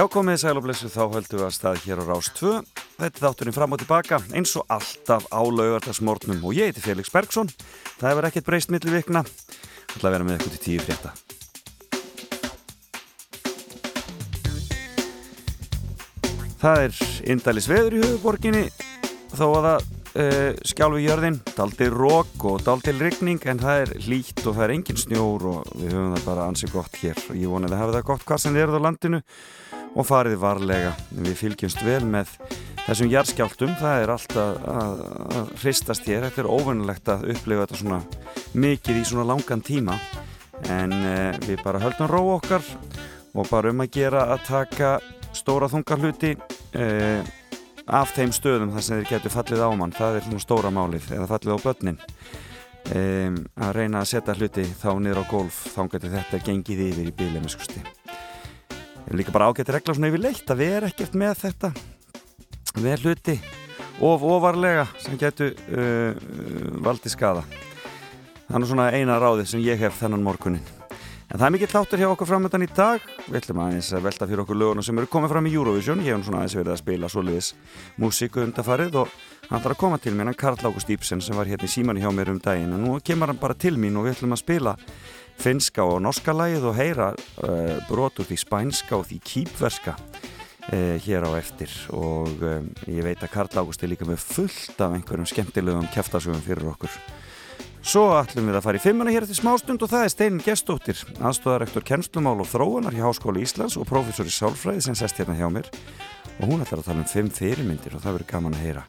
Já, komið sæl og blessu, þá höldum við að stað hér á Rás 2. Þetta er þátturinn fram og tilbaka, eins og alltaf á laugardagsmórnum og ég heiti Felix Bergsson. Það hefur ekkert breyst millir vikna. Það ætla að vera með eitthvað til tíu frétta. Það er indælis veður í höfuborginni, þó að það uh, skjálfi jörðin, daldil rók og daldil rigning, en það er hlýtt og það er engin snjór og við höfum það bara ansið gott hér. Og ég voni að hafi það gott hvað sem þið eruð á landinu og fariði varlega. Við fylgjumst vel með þessum jarðskjáltum, það er alltaf að, að hristast hér, þetta er óvinnilegt að upplifa þetta svona mikið í svona langan tíma. En eh, við bara höldum ró okkar og bara um að gera að taka stóra þungar hluti eh, af þeim stöðum þar sem þeir getur fallið á mann, það er svona stóra málið eða fallið á börnin. Eh, að reyna að setja hluti þá niður á golf þá getur þetta gengið yfir í bílið með skusti er líka bara ágætt regla svona yfirleitt að við erum ekkert með þetta með hluti of ofarlega sem getur uh, valdi skada er svona eina ráði sem ég hef þennan morgunin en það er mikill þáttur hjá okkur framöndan í dag. Við ætlum aðeins að velta fyrir okkur löguna sem eru komið fram í Eurovision. Ég hef svona aðeins verið að spila soliðis músíku undarfarið og hann þarf að koma til mér hann Karl Ágúst Íbsen sem var hérna í síman hjá mér um daginn. Og nú kemur hann bara til mín og við ætlum að spila finska og norska lægið og heyra uh, brot úr því spænska og því kýpverska uh, hér á eftir. Og um, ég veit að Karl Ágúst er líka með fullt af einhverjum skemmtilegum kæftasugum fyrir okkur. Svo ætlum við að fara í fimmuna hér til smástund og það er Steinin Gestóttir, aðstóðarektor kennslumál og þróunar hjá Háskóli Íslands og professor í sálfræði sem sest hérna hjá mér. Og hún ætlar að tala um fimm fyrirmyndir og það verður gaman að heyra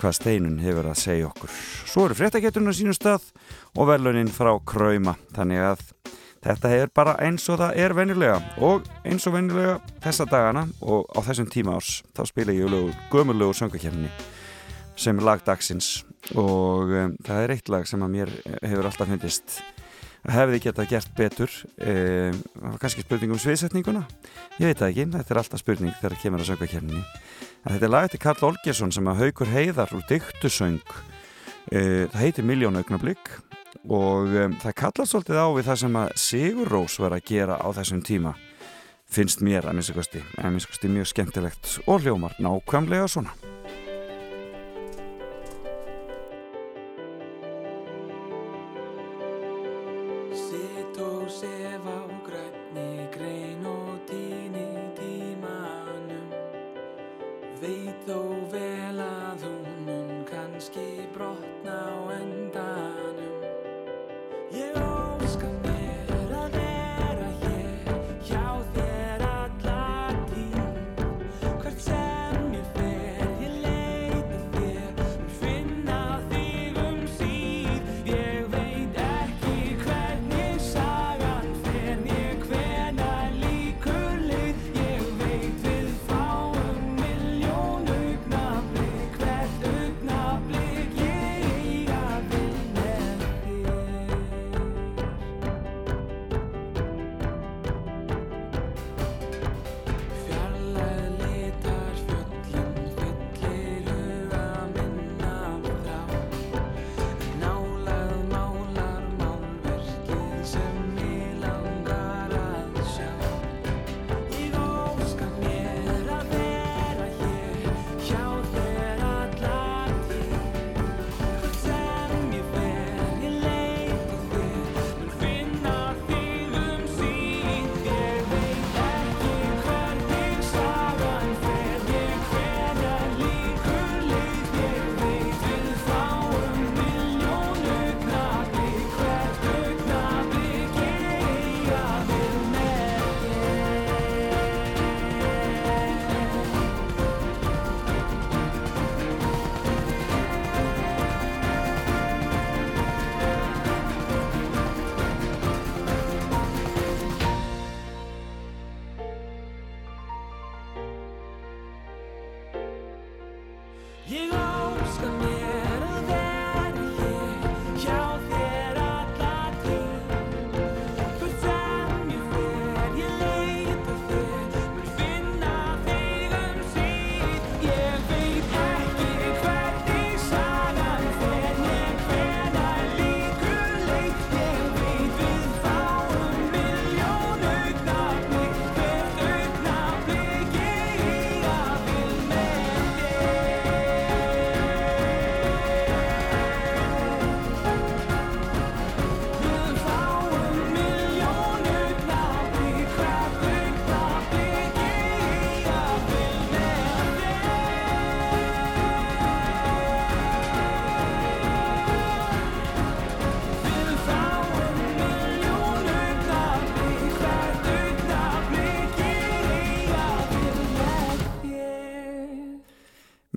hvað steinun hefur að segja okkur. Svo eru fréttageturinn á sínum stað og veluninn frá Krauma. Þannig að þetta er bara eins og það er venjulega. Og eins og venjulega þessa dagana og á þessum tíma árs þá spila ég gömurlögur söngakefni sem lagdagsins og um, það er eitt lag sem að mér hefur alltaf fundist. Hefði geta gert betur e, kannski spurning um sviðsetninguna. Ég veit það ekki, þetta er alltaf spurning þegar kemur að söngakefni Þetta er lagið til Karl Olgesson sem að haugur heiðar úr dyktusöng e, það heitir Miljónaugnablikk og um, það kallast svolítið á við það sem að Sigur Rós var að gera á þessum tíma finnst mér að minnstakosti að minnstakosti mjög skemmtilegt og hljómar nákvæmlega svona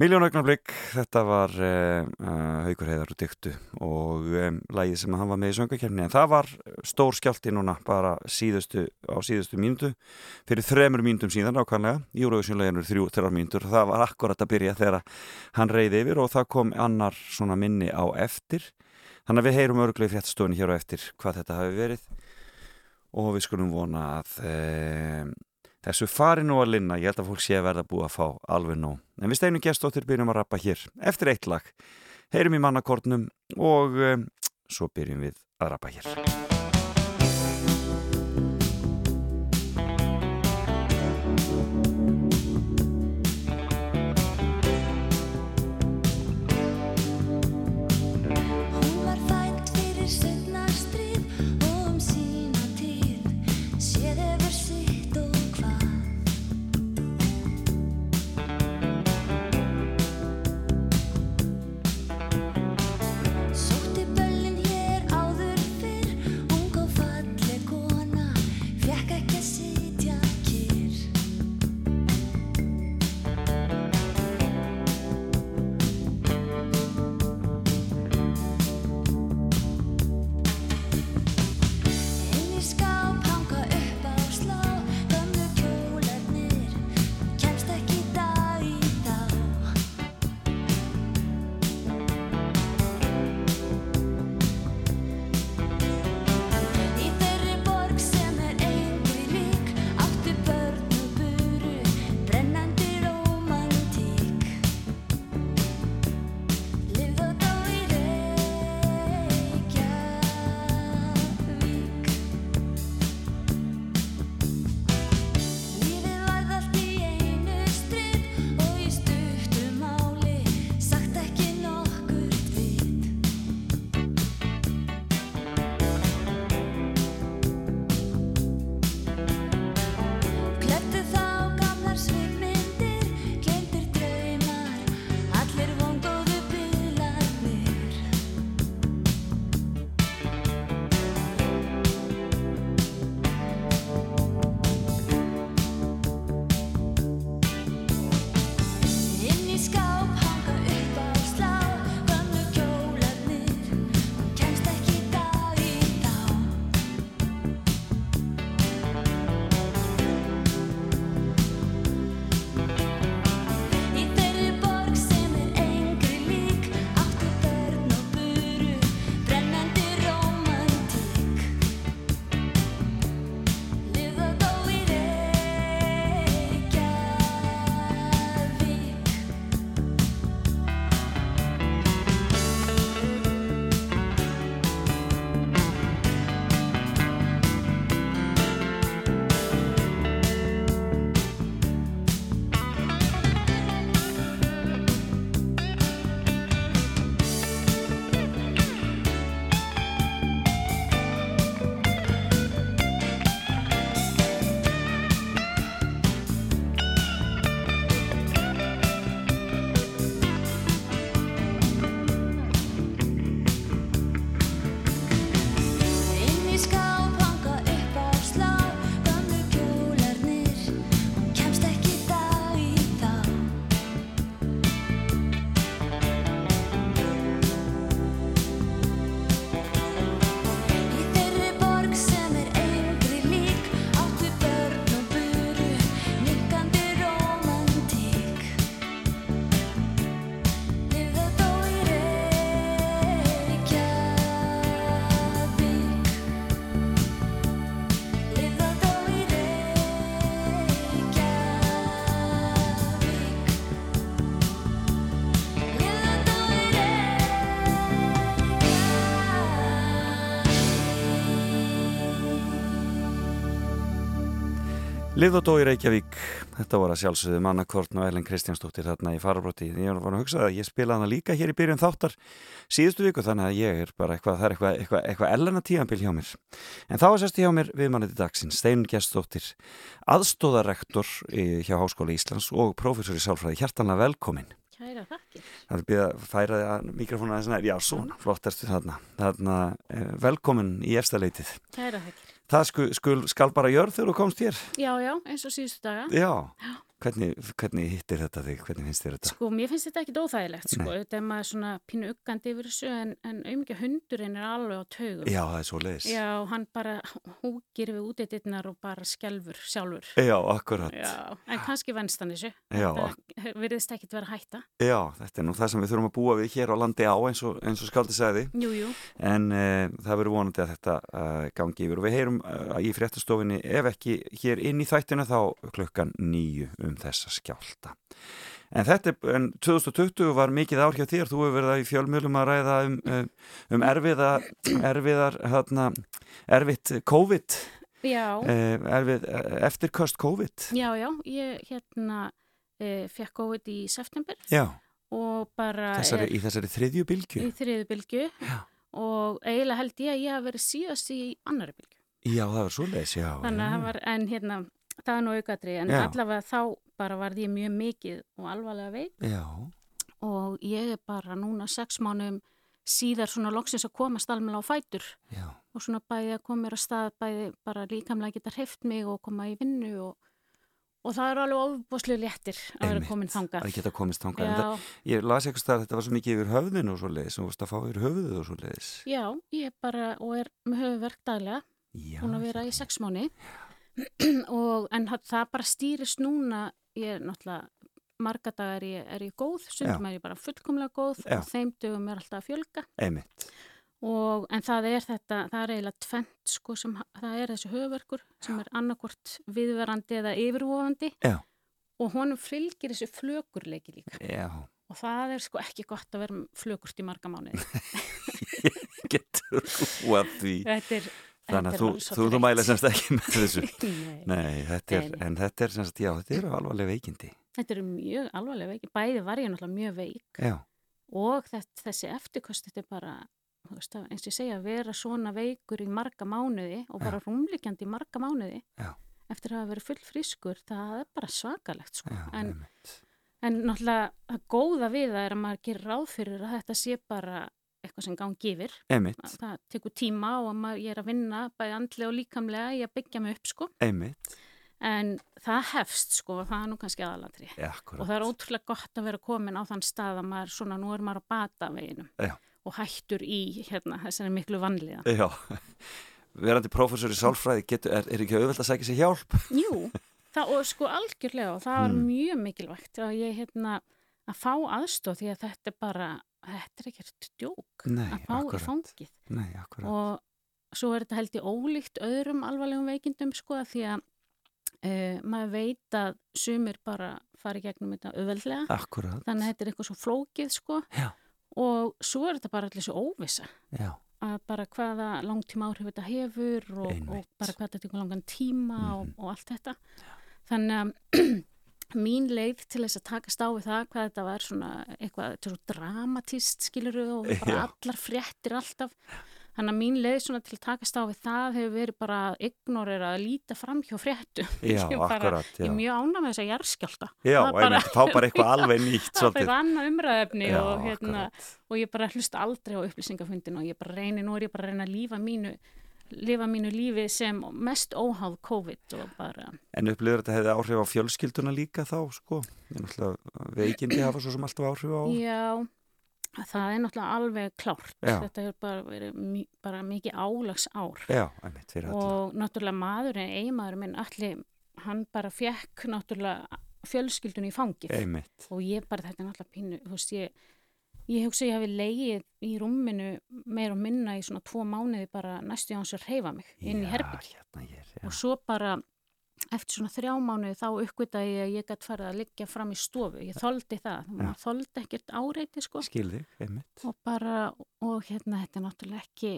Miljónaugnablik, þetta var uh, uh, Haugur Heiðar og Dyktu og um, lægið sem hann var með í söngakefni en það var stór skjálti núna bara síðustu, á síðustu mínútu fyrir þremur mínutum síðan ákvæmlega Júruvísjónleginu þrjú þrjár mínutur það var akkurat að byrja þegar hann reyði yfir og það kom annar svona minni á eftir. Þannig að við heyrum örglega fréttstofni hér á eftir hvað þetta hafi verið. Og við skulum vona að um, Þessu fari nú að linna, ég held að fólk sé að verða búið að fá alveg nú. En við steinum gestóttir byrjum að rappa hér eftir eitt lag. Heyrum í mannakortnum og um, svo byrjum við að rappa hér. Lið og dó í Reykjavík, þetta voru að sjálfsögðu mannakortn og Ellen Kristjánsdóttir þarna í farabróti. Ég var að hugsa að ég spila hana líka hér í byrjun þáttar síðustu viku þannig að ég er bara eitthvað, það er eitthvað, eitthvað, eitthvað Ellena tíanbíl hjá mér. En þá er sérstu hjá mér viðmanniti dagsins, Steinn Gjestóttir, aðstóðarektor hjá Háskóla Íslands og professor í sálfræði. Hjartanlega velkomin. Kæra þakkir. Það er býðað að færa mikrofónu aðeins nær. Já, svona, flott erstu þarna. Þarna, eh, velkomin í efstaleitið. Kæra þakkir. Það skul, skul, skal bara gjörð þegar þú komst hér? Já, já, eins og síðustu daga. Já, hvernig, hvernig hittir þetta þig, hvernig finnst þér þetta? Sko, mér finnst þetta ekkit óþægilegt, sko, þetta er maður svona pínu uggandi yfir þessu en, en auðvitað hundurinn er alveg á taugum. Já, það er svo leiðis. Já, hann bara húgir við útiditnar og bara skjálfur sjálfur. Já, akkurat. Já, en kannski venst hann þessu. Já. Það virðist ekkit vera hætta. Já, þetta er nú það sem við þurfum að búa við hér á landi á eins og, eins og skaldi segði. Jú, jú. En uh, það verður vonandi að þetta uh, gangi yfir og við heyrum uh, í fréttastofinni ef ekki hér inn í þættina þá klukkan nýju um þessa skjálta. En þetta, en 2020 var mikið ár hjá þér, þú hefur verið í fjölmjölum að ræða um, um, um erfiða, erfiðar, hérna, erfitt COVID, Já, erfið, eftirköst COVID. já, já, ég hérna e, fekk COVID í september Já, og bara þessari, er í þessari þriðju bylgu. í þriðu bylgu Já. og eiginlega held ég að ég hafi verið síðast í annari bylgu. Já, það var svo leiðis, já. Þannig að það var, en hérna, það er nú aukatri, en Já. allavega þá bara varð ég mjög mikið og alvarlega veik. Já, og ég er bara núna sex mánum síðar svona loksins að komast alveg á fætur. Já, og svona bæði að koma mér að stað, bæði bara líkamlega geta hreift mig og koma í vinnu og, og það eru alveg ofbúslu léttir að vera komin þangað. að geta komist þangað. Það- Ég las eitthvað stað að þetta var svo mikið yfir höfðinu og svo leiðis, og varst að fá yfir höfðinu og svo leiðis. já, ég er bara og er með höfuverk daglega, Já, búin að vera í sex mánu en það- það bara stýrist núna, ég er náttúrulega marga dagar er ég, er ég góð, stundum er ég bara fullkomlega góð Já. og þeim dögum er alltaf að fjölga. Og en það er þetta, það er eiginlega tvent sko sem, það er þessi höfuverkur sem er annarkort viðverandi eða yfirvofandi Já. og honum fylgir þessi flökurleiki líka. Já, og það er sko ekki gott að vera með flökurt í marga mánuði. Getur húað því. þetta er, Þannig að þú, þú, þú mæla semst ekki með þessu. Nei. Nei, þetta er, en þetta er semst, já, þetta eru alvarlega veikindi. Þetta eru mjög alvarlega veiki, bæði var ég náttúrulega mjög veik Já, og þetta, þessi eftirkost þetta er bara, veist, eins og ég segja, að vera svona veikur í marga mánuði og bara rúmlikjandi í marga mánuði Já. eftir að hafa verið full frískur, það er bara svakalegt sko. já, en, en náttúrulega að góða við það er að maður gerir ráð fyrir að þetta sé bara eitthvað sem gangi yfir. Einmitt, Að Það tekur tíma og að maður, ég er að vinna bæði andlega og líkamlega að byggja mig upp sko. einmitt. En það hefst sko, það er nú kannski aðalatri. Já, Og það er ótrúlega gott að vera komin á þann stað að maður svona, nú er maður á bata veginum Já. og hættur í hérna, þessari miklu vanlíðan. Já, verandi prófessor í sálfræði, getur, er, er ekki auðvelt að sækja sér hjálp? Jú, það, og sko algjörlega og það var Mm. mjög mikilvægt að ég hérna að fá aðstóð því að þetta er bara, þetta er ekkert djók Nei, að fá í akkurat. fangið. Nei, og svo er þetta held ég ólíkt öðrum alvarlegum veikindum sko að því að uh, maður veit að sumir bara fari gegnum þetta auðveldlega. Akkurat. þannig að þetta er eitthvað svo flókið sko. Já. og svo er þetta bara allir svo óvissa. Já, að bara hvaða langtíma áhrif þetta hefur og, og bara hvað þetta tekur langan tíma og, Mhm. og allt þetta. Þannig að mín leið til þess að takast á við það hvað þetta var svona eitthvað er svo dramatíst skiluru og bara Já. allar fréttir alltaf. Þannig að mín leið svona til að takast á við það hefur verið bara að ignorera að líta fram hjá fréttu já, Ég akkurat. ég Já, er mjög ána með þess að jarðskjálta já það bara- einmitt, fá bara eitthvað alveg nýtt það er annað umræðefni Já, og, hérna, og ég bara hlusta aldrei á upplýsingafundin og ég bara reyni, nú er ég bara að reyna að lífa mínu lifa mínu lífi sem mest óháð COVID og bara, En upplýður þetta hefði áhrif á fjölskylduna líka þá, sko? Ég náttúrulega veikindi hafa svo sem alltaf áhrif á. já það er náttúrulega alveg klárt Já. þetta hefur bara verið bara mikið álags ár Já, einmitt, fyrir alla. og náttúrulega maðurinn, eiginmaðurinn minn allir, hann bara fekk náttúrulega fjölskyldun í fangið Einmitt. og ég bara, þetta er náttúrulega pínu, þú veist, ég, ég hugsa ég hafi leigið í rúminu meir og minna í svona tvo mánuði bara næstu án sér reyfa mig inn í herbygg hérna já. og svo bara eftir svona þrjá mánuði þá uppgötaði ég að ég gætt farið að liggja fram í stofu, ég þoldi það, maður þoldi ekkert áreiti sko einmitt. og bara, og hérna þetta er náttúrulega ekki,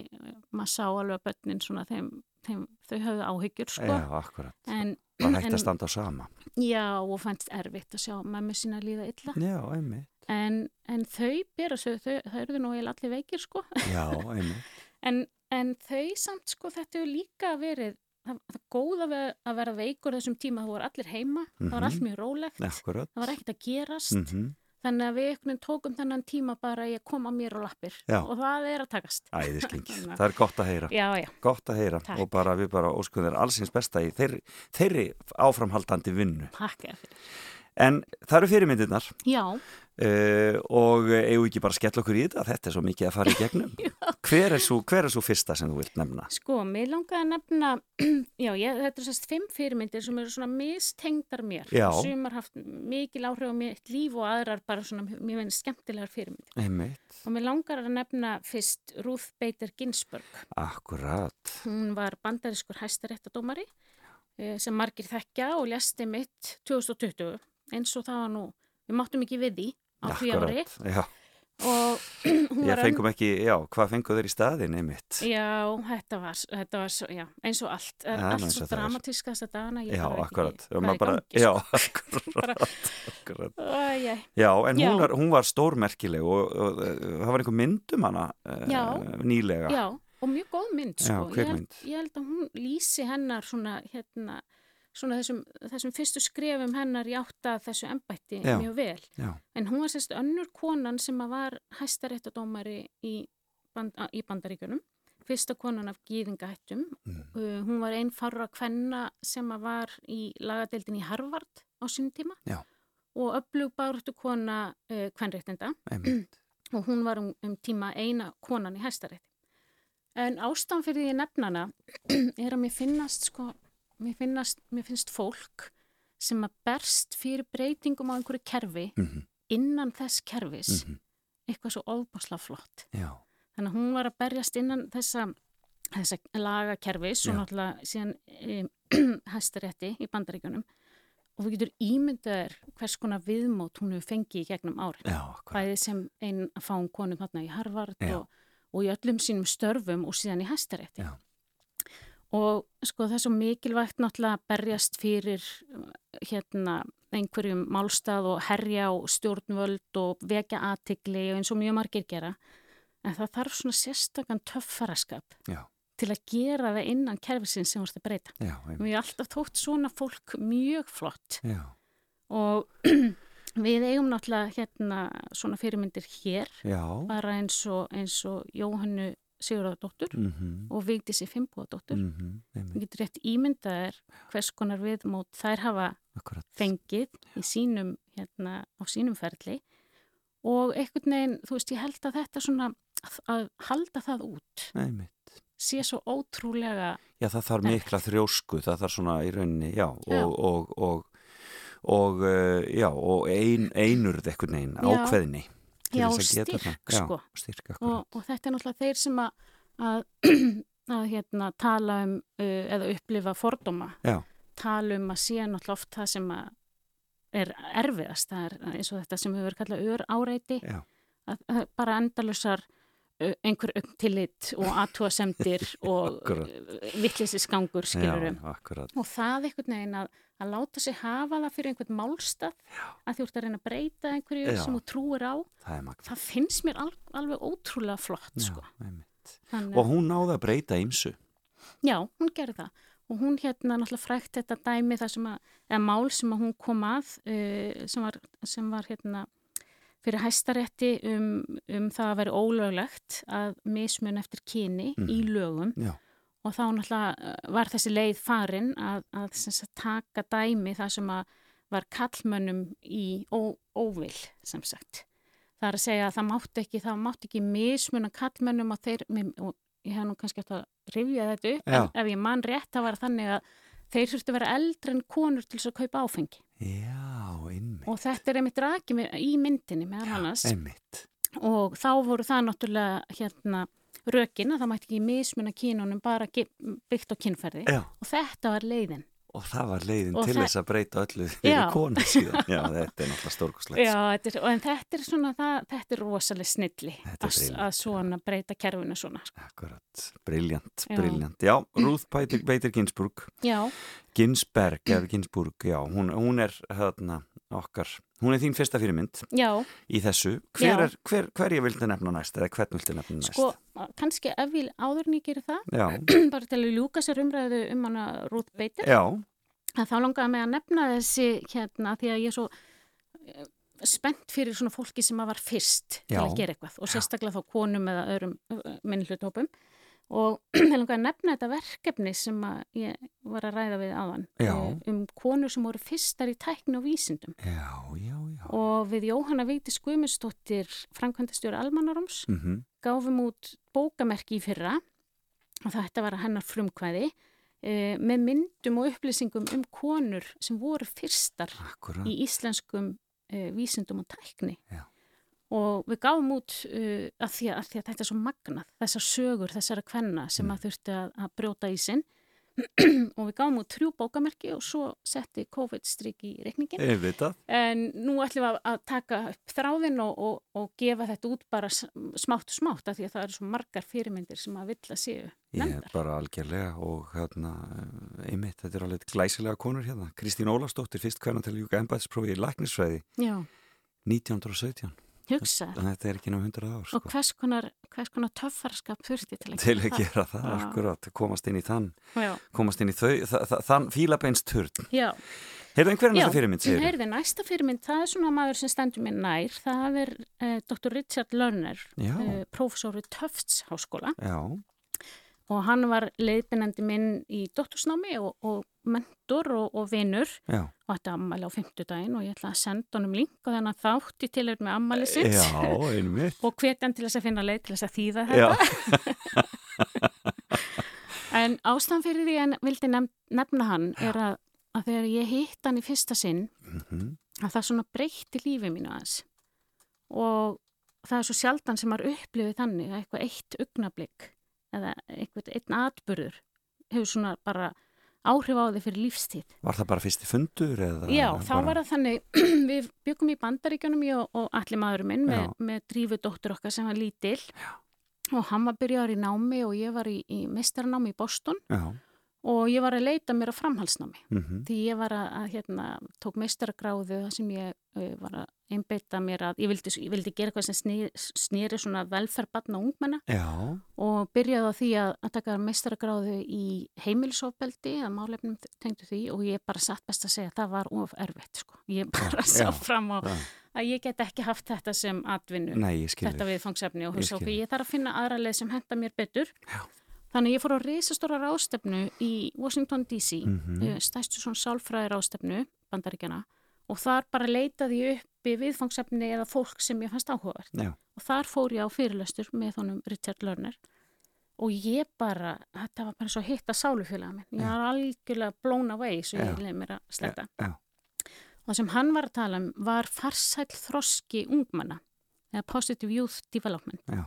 maður sá alveg að börnin svona þeim, þeim þau höfðu áhyggjur sko, Já, akkurat. en, Bara hægt en að standa á sama. já, og fannst erfitt að sjá mömmu sína líða illa Já, einmitt. En, en þau bera svo, þau, þau eru nú eiginlega allir veikir sko, Já, einmitt. en, en þau samt sko þetta hefur líka verið, það, það góða við að vera veikur þessum tíma, þú voru allir heima, það var Mhm. allt mjög rólegt, Akkurat. það var ekkert að gerast, Mm þannig að við einhvern veginn tókum þennan tíma bara að ég koma mér á lappir Já. og það er að takast. Æðisling. Að- Það er gott að heyra. Já, já, Gott að heyra Takk. og bara við bara óskum þér allsins besta í þeirri, þeirri áframhaldandi vinnu. takk eða fyrir. En það eru fyrirmyndirnar Já, uh, og eigum ekki bara að skella okkur í þetta, þetta er svo mikið að fara í gegnum. hver, er svo, hver er svo fyrsta sem þú vilt nefna? sko, mér langaði að nefna, já, ég, þetta er sérst fimm fyrirmyndir sem eru svona mistengdar mér. Já. Sumar haft mikil áhrif á mitt líf og aðrar bara svona, mér finnst skemmtilegar fyrirmyndir. Einmitt, Og mér langar að nefna fyrst Ruth Bader Ginsburg. akkurat. Hún var bandariskur hæstaréttadómari eh, sem margir þekkja og ljasti mitt 2020 eins og það var nú, við máttum ekki við því á því ári já. og hún var fengum ekki, já, hvað fengu þeir í staðin einmitt? Já, þetta var, þetta var svo, já, eins og allt, Já, allt svo og það dramatíska þess að dana, Já, akkurat. Já, bara, já, sko. akkurat, akkurat. Æ, Já, en hún, Já. Var, hún var stórmerkileg og, og, og það var einhver mynd um hana uh, Já. nýlega. Já, og mjög góð mynd, Já, sko. ég, held, ég held að hún lýsi hennar svona, hérna, svona þessum, þessum fyrstu skrefum hennar í átta þessu embætti Já. mjög vel. Já, En hún var sérst önnur konan sem var hæstaréttadómari í, band, í bandaríkjunum. Fyrsta konan af gýðingahættum. Mm. Uh, hún var einn farra kvenna sem var í lagadeildin í Harvard á sínum tíma. Já. Og öflug báratu kona uh, kvenréttinda og hún var um, um tíma eina konan í hæstarétti. En ástæðan fyrir því nefnana er að mér finnast sko, mér, finnast, mér finnst fólk sem að berst fyrir breytingum á einhverju kerfi Mm innan þess kerfis Mhm. eitthvað svo óbásla flott. Já, Þannig að hún var að berjast innan þessa, þessa lagakerfis og Já. náttúrulega síðan e, hæstarétti í bandaríkjunum og þú getur ímyndaður hvers konar viðmót hún hefur fengið í gegnum árin. já, akkurat. Bæði sem einn að fá hún konu þarna í Harvard og, og í öllum sínum störfum og síðan í hæstarétti. Já. Og sko það er svo mikilvægt náttúrulega að berjast fyrir hérna einhverjum málstað og herja á stjórnvöld og vekja aðtigli og eins og mjög margir gera. En það þarf svona sérstakann töffaraskap Já, til að gera það innan kerfisins sem ert að breyta. já, einmitt. Mér er alltaf þótt svona fólk mjög flott Já, og við eigum náttúrulega hérna svona fyrirmyndir hér bara eins og, eins og Jóhannu Sigurðardóttur Mm og Vigdísi Fimbúadóttur. -hmm. Þú einmitt. getur rétt ímyndaðir hvers konar viðmót þær hafa Akkurat. fengið sínum, hérna, á sínum ferli og einhvern veginn, þú veist, ég held að þetta svona, að, að halda það út Einmitt. sé svo ótrúlega, Já, það þarf mikla þrjósku, það þarf svona í rauninni, já, og, Já. og, og, og, uh, já, og ein, einurð eitthvað neginn, Já. Til Já, þess að geta styrk, það. sko. Já, styrk, og, akkurat. og þetta er náttúrulega þeir sem að, að, að hérna, tala um uh, eða upplifa fordóma, Já, tala um að sé náttúrulega oft það sem er erfiðast, það er eins og þetta sem við verðum kallað ör áreiti, já, að, að bara endalusar uh, einhver upptillit og aðtúasemdir og Akkurat. vittlýsisgangur skilurum. Og það einhvern veginn að, að láta sig hafa það fyrir einhvern málstað, að þú ert að reyna að breyta einhverju Já. sem þú trúir á, Það það finnst mér al, alveg ótrúlega flott, Já, sko. Þannig, Og hún náði að breyta ýmsu. Já, hún gerði það og hún hérna náttúrulega frækt þetta dæmi það sem að, eða mál sem að hún kom að uh, sem, var, sem var hérna fyrir hæstarétti um, um það að vera ólöglegt að mismun eftir kyni Mhm. í lögum Já, og þá náttúrulega uh, var þessi leið farin að, að sagt, taka dæmi það sem að var kallmönnum í ó, óvill sem sagt. Það er að segja að það mátti ekki, það mátti ekki mismuna kallmönnum og þeir, og ég hef nú kannski eftir að rifja þetta upp, Já. ef ég man rétt það var þannig að þeir þurftu að vera eldri en konur til þess að kaupa áfengi. já, einmitt. Og þetta er einmitt rakið í myndinni meðal annars Einmitt. og þá voru það náttúrulega hérna rökin að það mætti ekki mismuna kynunum bara byggt á kynferði Já, og þetta var leiðin. og það var leiðin Og til þess að breyta öllu fyrir konu síðan. Já, þetta er náttúrulega stórkoslegt. Já, þetta er, en þetta er svona, það, þetta er rosalega snilli að, að svona breyta kerfinu svona. Akkurat, briljant, briljant. Já, Ruth Bader Ginsburg, Já, Ginsberg eða Ginsburg, já, hún, hún er hérna okkar, hún er þín fyrsta fyrirmynd já, í þessu. Hver, er, hver, hver ég vildi nefna næst eða hvern vildi nefna næst? sko, kannski ef við áður en ég gerir það, bara til að ljúka sér umræðu um hana Ruth Bader, þá langaði mig að nefna þessi hérna því að ég er svo eh, spennt fyrir svona fólki sem að var fyrst til Já. að gera eitthvað og sérstaklega þá konum eða öðrum minnhlutópum og ég langar að nefna þetta verkefni sem ég var að ræða við áðan Já. eh, um konur sem voru fyrstar í tækni og vísindum Já, já, já. og við Jóhanna Vigdís Guðmundsdóttir Frankvæntastjóri Almannaróms Mm gáfum út bókamerki í fyrra og þetta var hennar frumkvæði e, með myndum og upplýsingum um konur sem voru fyrstar Akkurat. í íslenskum e, vísindum og tækni. Já. Og við gáum út uh, að, því að, að því að þetta er svo magnað, þessar sögur, þessara kvenna sem Mm. að þurfti að, að brjóta í sinn og við gáum út þrjú bókamerki og svo setti COVID-strik í reikningin. Ég veit það. En nú ætlum við að- að taka upp þráðin og, og, og gefa þetta út bara smátt og smátt af því að það eru svo margar fyrirmyndir sem að vill að séu Ég er nefndar. bara algjörlega og hérna, einmitt, þetta er alveg glæsilega konur hérna. Kristín Ólafsdóttir, fyrst hvernig til að ljúka embæðsprófi í læknisfræði Já, 1917. hugsa. Þetta er ekki ná 100 ár, Og sko. hvers konar, konar töffarskap þurfti til að Til að gera það, Já. akkurat, komast inn í þann, Já, komast inn í þau, þa þa þann fílabeinsturn. já. Heyrðu einhverjum Já, þessa fyrirmynd, segir Heyrði, næsta fyrirmynd, það er svona maður sem stendur mér nær. Það er eh, Dr. Richard Lerner, Já, eh, prófessor við Tufts háskóla já, og hann var leiðbinandi minn í doktorsnámi og, og mentor og, og vinur. Já. og þetta ammæli á fimmtudaginn og ég ætla að senda honum link og þannig að þátt í tilhör með ammæli sitt. Já, og hvetja hann til þess að finna leið til þess að þýða þetta. En ástæðan fyrir því að vildi nefn, nefna hann er að, að þegar ég hitt hann í fyrsta sinn mhm, að það svona breytti lífið mínu aðeins. Og það er svo sjaldan sem maður upplifið þannig að eitthvað eitt augnablík eða eitthvað einn atburður hefur svona bara áhrif á þig fyrir lífstíð. var það bara fyrsti fundur eða? Já, þá bara... var það þannig, við byggum í bandaríkjunum ég og, og allir maðurinn minn með, með drífudóttur okkar sem var lítil Já. og hann var byrjaður í námi og ég var í, í meistarnámi í Boston Já, og ég var að leita mér á framhalsnámi mhm, því ég var að, hérna, tók meistaragráðu þar sem ég uh, var að einbeita mér að, ég vildi, ég vildi gera eitthvað sem snýri, snýri svona velferð batna og ungmenna já, og byrjaði á því að, að taka meistaragráðu í heimilisofbeldi að málefnum tengdu því og ég bara satt best að segja að það var of erfitt sko. Ég bara sá fram á að ég get ekki haft þetta sem atvinnu, Nei, þetta þig. viðfangsefni og Ég ég þarf að finna aðra leið sem henda mér betur. Já. Þannig að ég fór á reisastóra rástefnu í Washington DC, mm stæstu svona sálfræði rástefnu, bandaríkjana, og þar bara leitaði ég upp í viðfangsefni eða fólk sem ég fannst áhugavert. Já, Og þar fór ég á fyrirlestur með honum Richard Lerner og ég bara, þetta var bara svo hitt að sálufélaga minn. Ég var algjörlega blown away, svo ég Já. leið mér að sletta. Og það sem hann var að tala um var farsæll þroski ungmanna, eða Positive Youth Development. já,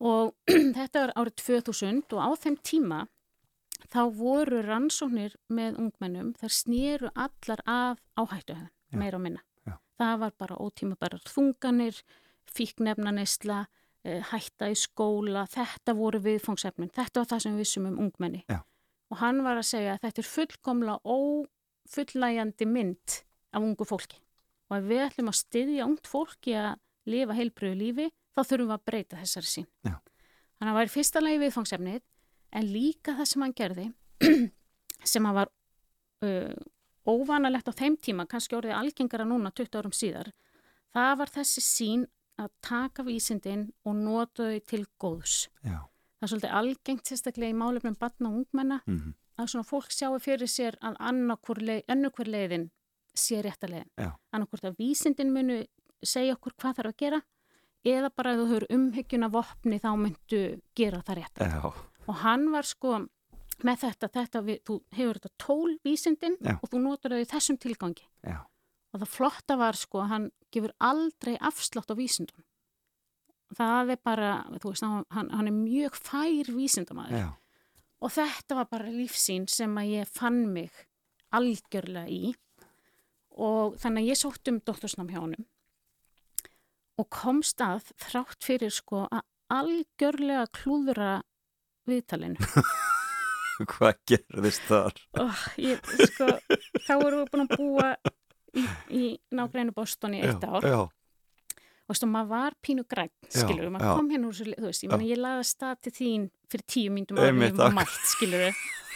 Og þetta var árið 2000 og á þeim tíma þá voru rannsóknir með ungmennum, þar snýru allar af áhættuhefn, Já. meira og minna. Já. Það var bara ótíma bara þunganir, fíknefnaneysla, eh, hætta í skóla, þetta voru viðfangsefnin, þetta var það sem við vissum um ungmenni. Já. Og hann var að segja að þetta er fullkomla ófullæjandi mynd af ungu fólki. Og ef við ætlum að styðja ungt fólki að lifa heilbröðu lífi, þá þurfum við að breyta þessari sín. Já. Þannig að það var fyrsta lagi viðfangsefnið, en líka það sem hann gerði, sem hann var uh, óvanalegt á þeim tíma, kannski orðið algengara núna 20 árum síðar, það var þessi sín að taka vísindin og nota þau til góðs. já, Það er svolítið algengt sérstaklega í málefnum batna og ungmenna mhm, að svona fólk sjáu fyrir sér að annarkur leiðin sé rétta leiðin. Já. Annarkvort að vísindin munu segja okkur hvað þarf að gera eða bara ef þú höfur umhyggjuna vopni þá myndu gera það rétt. já, Og hann var sko með þetta, þetta við, þú hefur þetta tól vísindin Já. og þú notar þau í þessum tilgangi. já, Og það flotta var sko, hann gefur aldrei afslátt á vísindun. Það er bara, þú veist, hann, hann er mjög fær vísindamæður. já, Og þetta var bara lífsín sem að ég fann mig algjörlega í og þannig að ég sótt um doktorsnám hjá honum og komst að þrátt fyrir sko að algjörlega klúðra viðtalinu. hvað gerðist þar? Oh, ég, sko, þá vorum við búin að búa í, í nágrænu Boston í eitt já, ár já, og stu, maður var pínu græn, skilur við, maður já. kom hérna úr þú veist, ég, ég laði að stað til þín fyrir tíu ég var akkur- mætt, skilur við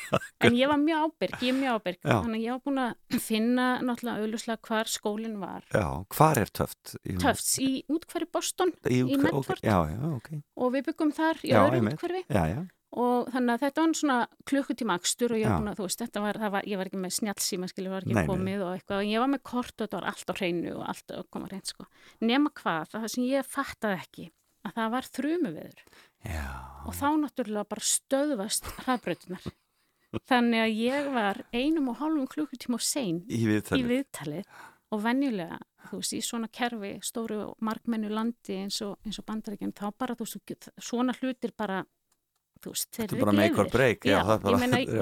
en ég var mjög ábyrg, ég er mjög ábyrg. Já. þannig að ég var búin að finna náttúrulega auðvuslega hvar skólinn var. Já, hvar er töft? Í- Töfts í útkverfi Boston í, í Medford. ok, Já, já, ok, og við byggum þar í öðru útkverfi já, já, og þannig að þetta var svona klukkutíma akstur og ég var búin að, þú veist, þetta var, var ég var ekki með snjallsíma, skilur, var ekki Nei, komið og eitthvað, og ég var með kort og þetta var allt á hreinu og allt að koma hreint, sko. Nema hvað, það sem ég fattaði ekki, að það var þrumuveður. Já, og þá náttúrulega bara stöðvast hraðbrautunar. Þannig að ég var einum og hálfum klukkutíma og sein í í viðtalið. viðtalið og venjulega, þú veist, í svona kerfi, stóru og markmennu landi eins og, eins og bandaríkjum, þá bara, þú veist, svona hlutir bara, þú veist, þeir er eru ekki bara- ég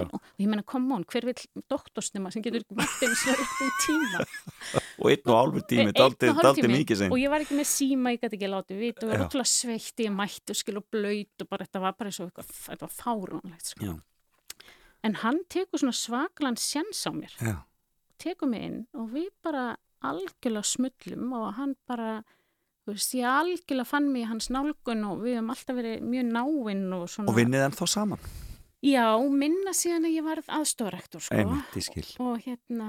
og ég meina, come on, hver vil doktorsnema sem getur mætt svona upp í tíma? Og einn og álfur tími, Einn og daldi, hálfur mikið. Og ég var ekki með síma, ég gæti ekki látið vita, og Já. var ótrúlega sveitt, ég mætti og skil og blöyt og bara, þetta var bara eins og eitthvað, þetta var fáránlegt, sko. En hann tekur svona svaklan sjens á mér Já, tekur mig inn og við bara algjörlega smullum og hann bara, þú veist, ég algjörlega fann mig í hans nálgun og við höfum alltaf verið mjög náinn og svona. og vinnið enn þá saman. Já, minna síðan að ég varð aðstofrektor, sko. Einmitt. Og hérna,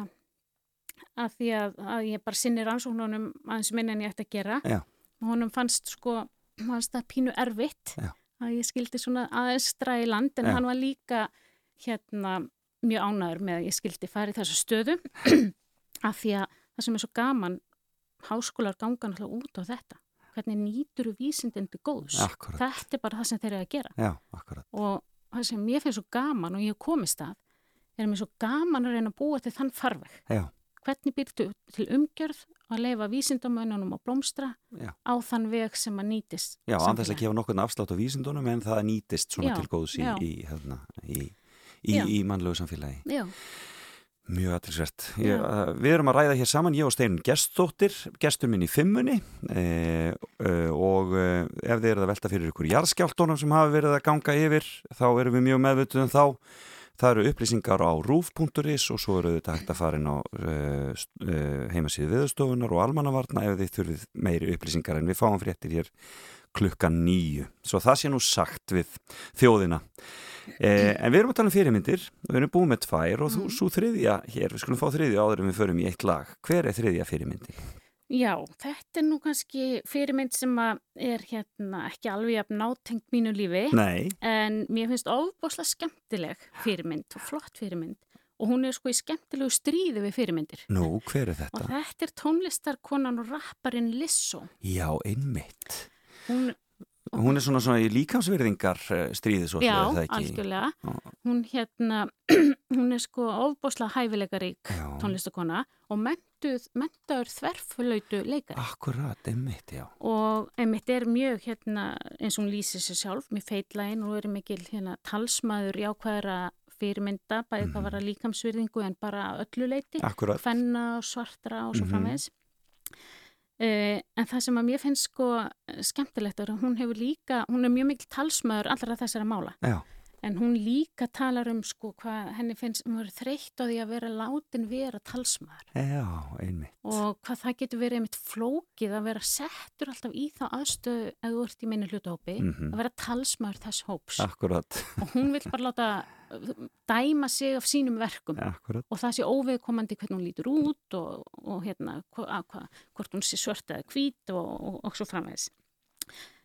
að því að, að ég bara sinni rannsóknunum aðeins minna en ég ætti að gera. Já. Og honum fannst, sko, fannst það pínu erfitt Já. að ég skildi svona aðeins stræði land en Já. hann var líka hérna mjög ánæður með að ég skildi fara í þessu stöðu. Af því að það sem er svo gaman háskólar ganga náttúrulega út á þetta. Hvernig nýtur vísindin til góðs? Akkurat. þetta er bara það sem þeir eru að gera. Já, og það sem mér finnst svo gaman og ég komist að er mér svo gaman að reyna að búa til þann farveg. Já, hvernig byrtu til umgjörð að leifa vísindamönnunum að blómstra Já. á þann veg sem að nýtist já, andast að gefa nokkurn afslátt á vísindunum en það nýtist svona til góðs í, í, hérna, í, í, í mannlegu samfélagi. Já, Mjög aðtilsvert. Við erum að ræða hér saman, ég og Steinun gestóttir, gestur minn í fimmunni e, e, og e, ef þið eruð að velta fyrir ykkur jarðskjáltónum sem hafa verið að ganga yfir, þá erum við mjög meðvituð um þá. Það eru upplýsingar á rúf.is og svo eru þetta hægt að fara inn á heimasíðu viðstofunar og almannavarna ef þið þurfið meiri upplýsingar en við fáum fréttir hér klukkan nýju. Svo það sé nú sagt við þjóðina. Eh, en við erum að tala um fyrirmyndir við erum búið með tvær og þú svo þriðja hér, við skulum fá þriðja áður en við förum í eitt lag. Hver er þriðja fyrirmyndin? Já, þetta er nú kannski fyrirmynd sem að er hérna ekki alveg jafn nátengt mínu lífi Nei, en mér finnst ofbáslega skemmtileg fyrirmynd og flott fyrirmynd. Og hún er sko í skemmtilegu stríði við fyrirmyndir. Nú, hver er og þetta? þetta er tónlistarkonan og rapparinn Lissó. Já, einmitt. Hún, Hún er svona, svona í líkamsvirðingar eh, stríði svo já, algjörlega. Hún hérna, hún er sko ofbáslega hæfileikarík Já. tónlistakona og mentaður þverflöytu leikari. Akkurat, einmitt, já og einmitt er mjög hérna eins og hún lýsir sér sjálf með feitlægin og er mikil hérna talsmaður jákvæðra fyrirmynda bæði hvað var að líkamsvirðingu en bara að öllu leiti, Akkurat, fenna og svartra og svo Mhm. framvegis Uh, en það sem að mér finnst sko skemmtilegt er að hún hefur líka, hún er mjög mikil talsmaður allra þessara mála. Já, en hún líka talar um sko hvað henni finnst, hún verður þreytt á því að vera látin vera talsmaður. Já, einmitt. Og hvað það getur verið einmitt flókið að vera settur alltaf í þá aðstöðu ef þú ert í minni hlutahópi Mhm. að vera talsmaður þess hóps. Akkurat, og hún vil bara láta dæma sig af sínum verkum. Akkurat. Og það sé óveðkomandi hvernig hún lítur út og, og hérna hva, hva, hvort hún sé svört eða hvít og, og, og svo framvegis.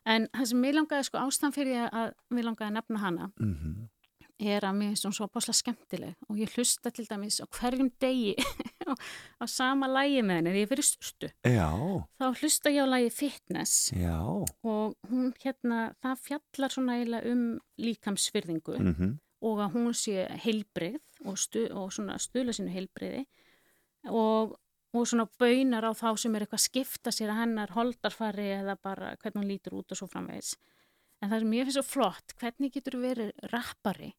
En það sem mér langaði sko ástæðan fyrir að, mér langaði að nefna hana mm er að mér finnst hún svo báslega skemmtileg. Og ég hlusta til dæmis á hverjum degi á, sama lægi með henni. Þegar ég fyrir sturtu Já, þá hlusta ég á lægi Fitness. Já. Og hún hérna, það fjallar svona eiginlega um líkamsfyrðingu mm og að hún sé heilbrið og, stu, og svona stuðla sínu heilbriði og, og svona baunar á þá sem er eitthvað að skipta sér að hennar holdarfari eða bara hvernig hún lítur út og svo framvegis. En það sem ég finnst svo flott, hvernig getur verið rappari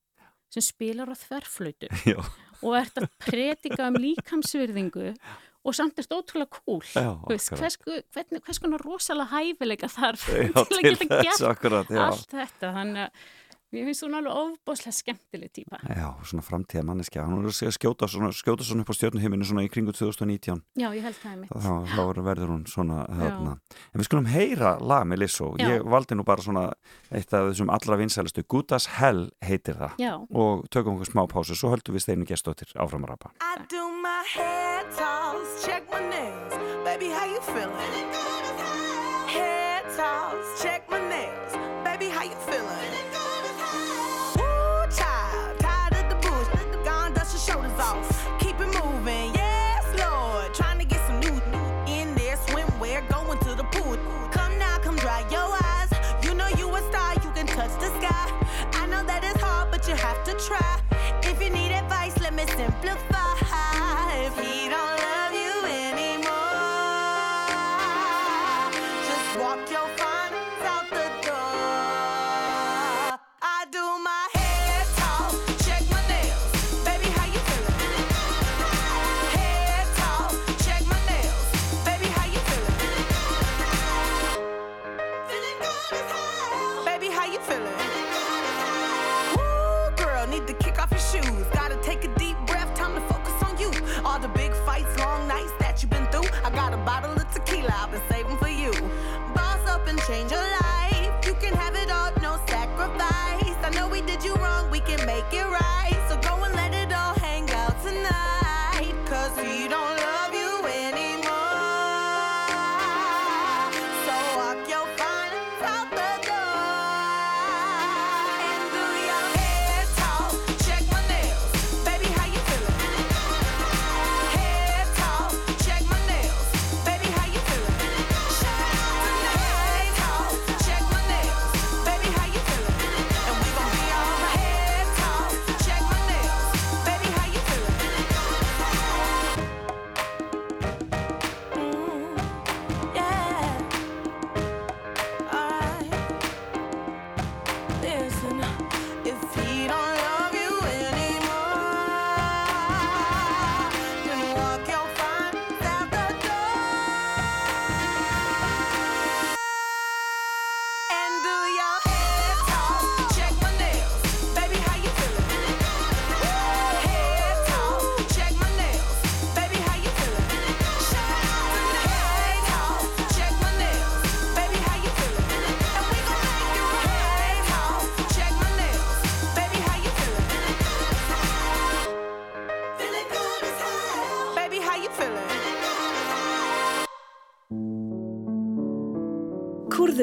sem spilar á þverflötu og ert að predika um líkamsvirðingu og samt er þetta ótrúlega cool. Já, hvers, hvernig, hvers konar rosalega hæfileika þarf já til að geta gert allt þetta. Þannig að mér finnst hún alveg ofbáslega skemmtileg típa. Já, svona framtíða manneskja Hún er að skjóta svona, skjóta svona upp á stjórnuheiminu svona í kringu 2019 Já, ég held það er mitt. þá, þá verður hún svona þarna. En við skulum heyra lag með Lissó. Ég valdi nú bara svona eitt af þessum allra vinsælustu Good as Hell heitir það Já, og tökum okkur smá pásu, svo höldum við steinu gestóttir áfram að rapa I do my hair toss, check my nails. Baby, how you feeling? Hair toss, check my nails. It right.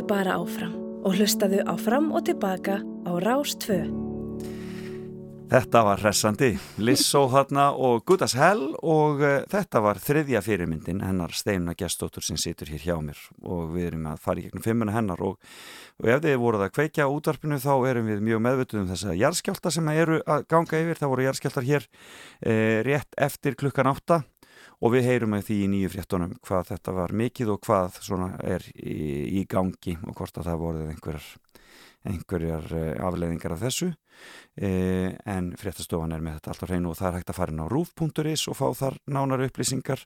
Kúrðu bara áfram og hlustaðu áfram og tilbaka á Rás 2. Þetta var hressandi, Lissó þarna og Good as Hell og uh, þetta var þriðja fyrirmyndin hennar Steina Gestóttur sem situr hér hjá mér. Og við erum að fara í gegnum fimmuna hennar og, og ef þið voruð að kveikja útvarpinu þá erum við mjög meðvituð um þess að jarðskjálta sem eru að ganga yfir, það voru jarðskjáltar hér uh, rétt eftir klukkan átta og við heyrum að því í nýju fréttunum hvað þetta var mikið og hvað er í, í gangi og hvort að það voruð einhverjar einhverjar eh, afleiðingar af þessu. Eh, en fréttastofan er með þetta allt á hreinu og það er hægt að fara inn á rúf.is og fá þar nánar upplýsingar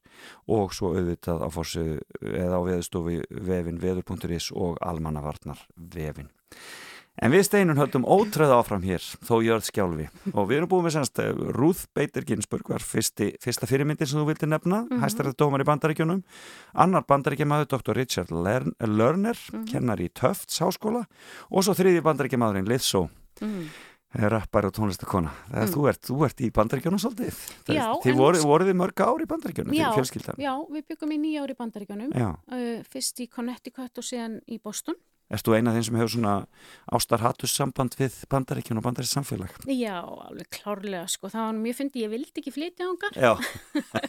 og svo auðvitað á fórsið eða á veðustofi vefin veður.is og almannavarnar vefin En við steinun höldum ótröð áfram hér, þó jörð skjálfi og við erum búin með semst Ruth Bader Ginsburg var fyrsti, fyrsta fyrirmyndin sem þú vildi nefna, mm -hmm. hæstarætti dómar í bandaríkjunum annar bandaríkjamaður Dr. Richard Lern Lerner, kennar í Tufts háskóla og svo þriði bandaríkjamaðurinn Lizzo Mm. rappar og tónlistakona. Er Mm. þú ert, þú ert í bandaríkjunum svolítið. Það- Já, Þið voru, voruð þið mörg ár í bandaríkjunum, Já, þið fjölskyldan. já, við byggum í nýja ári bandaríkjónum, Já. uh, fyrst í Connecticut og síðan í Boston. Erst þú eina af þeim sem hefur svona ástarhattus samband við bandaríkjun og bandarísk samfélag? Já, alveg klárlega, sko, það var mjög fyndi, ég vildi ekki flytja ángar, Já,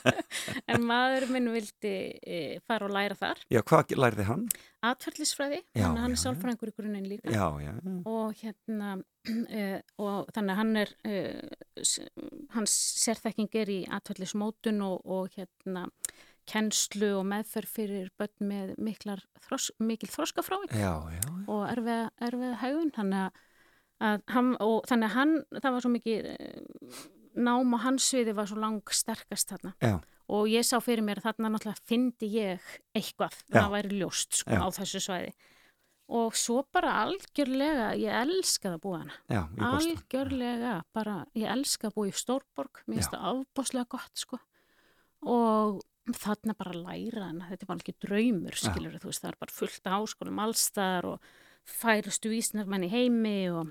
en maður minn vildi e, fara og læra þar. já hvað lærði hann? Að hann er sálfræðingur í grunninn líka. Já, já, og hérna uh, og þannig að hann er uh, hans sérþekking er í atvallismótun og, og hérna kennslu og meðferð fyrir börn með miklar þros, mikil já. og erfið, erfið hægun þannig að, hann, og þannig að hann það var svo mikið eh, nám og hans sviði var svo lang sterkast þarna. Já. og ég sá fyrir mér að þarna náttúrulega fyndi ég eitthvað, Já. það væri ljóst sko, á þessu svæði. Og svo bara algjörlega ég elskaði að búa hana algjörlega, bara ég elska að búa í Stórborg, mér finnst það afbáslega gott sko. Og þarna bara læra hana, þetta er bara ekki draumur skilur þú veist, það er bara fullt af háskólum allstaðar og færustu vísnarmenn í heimi og,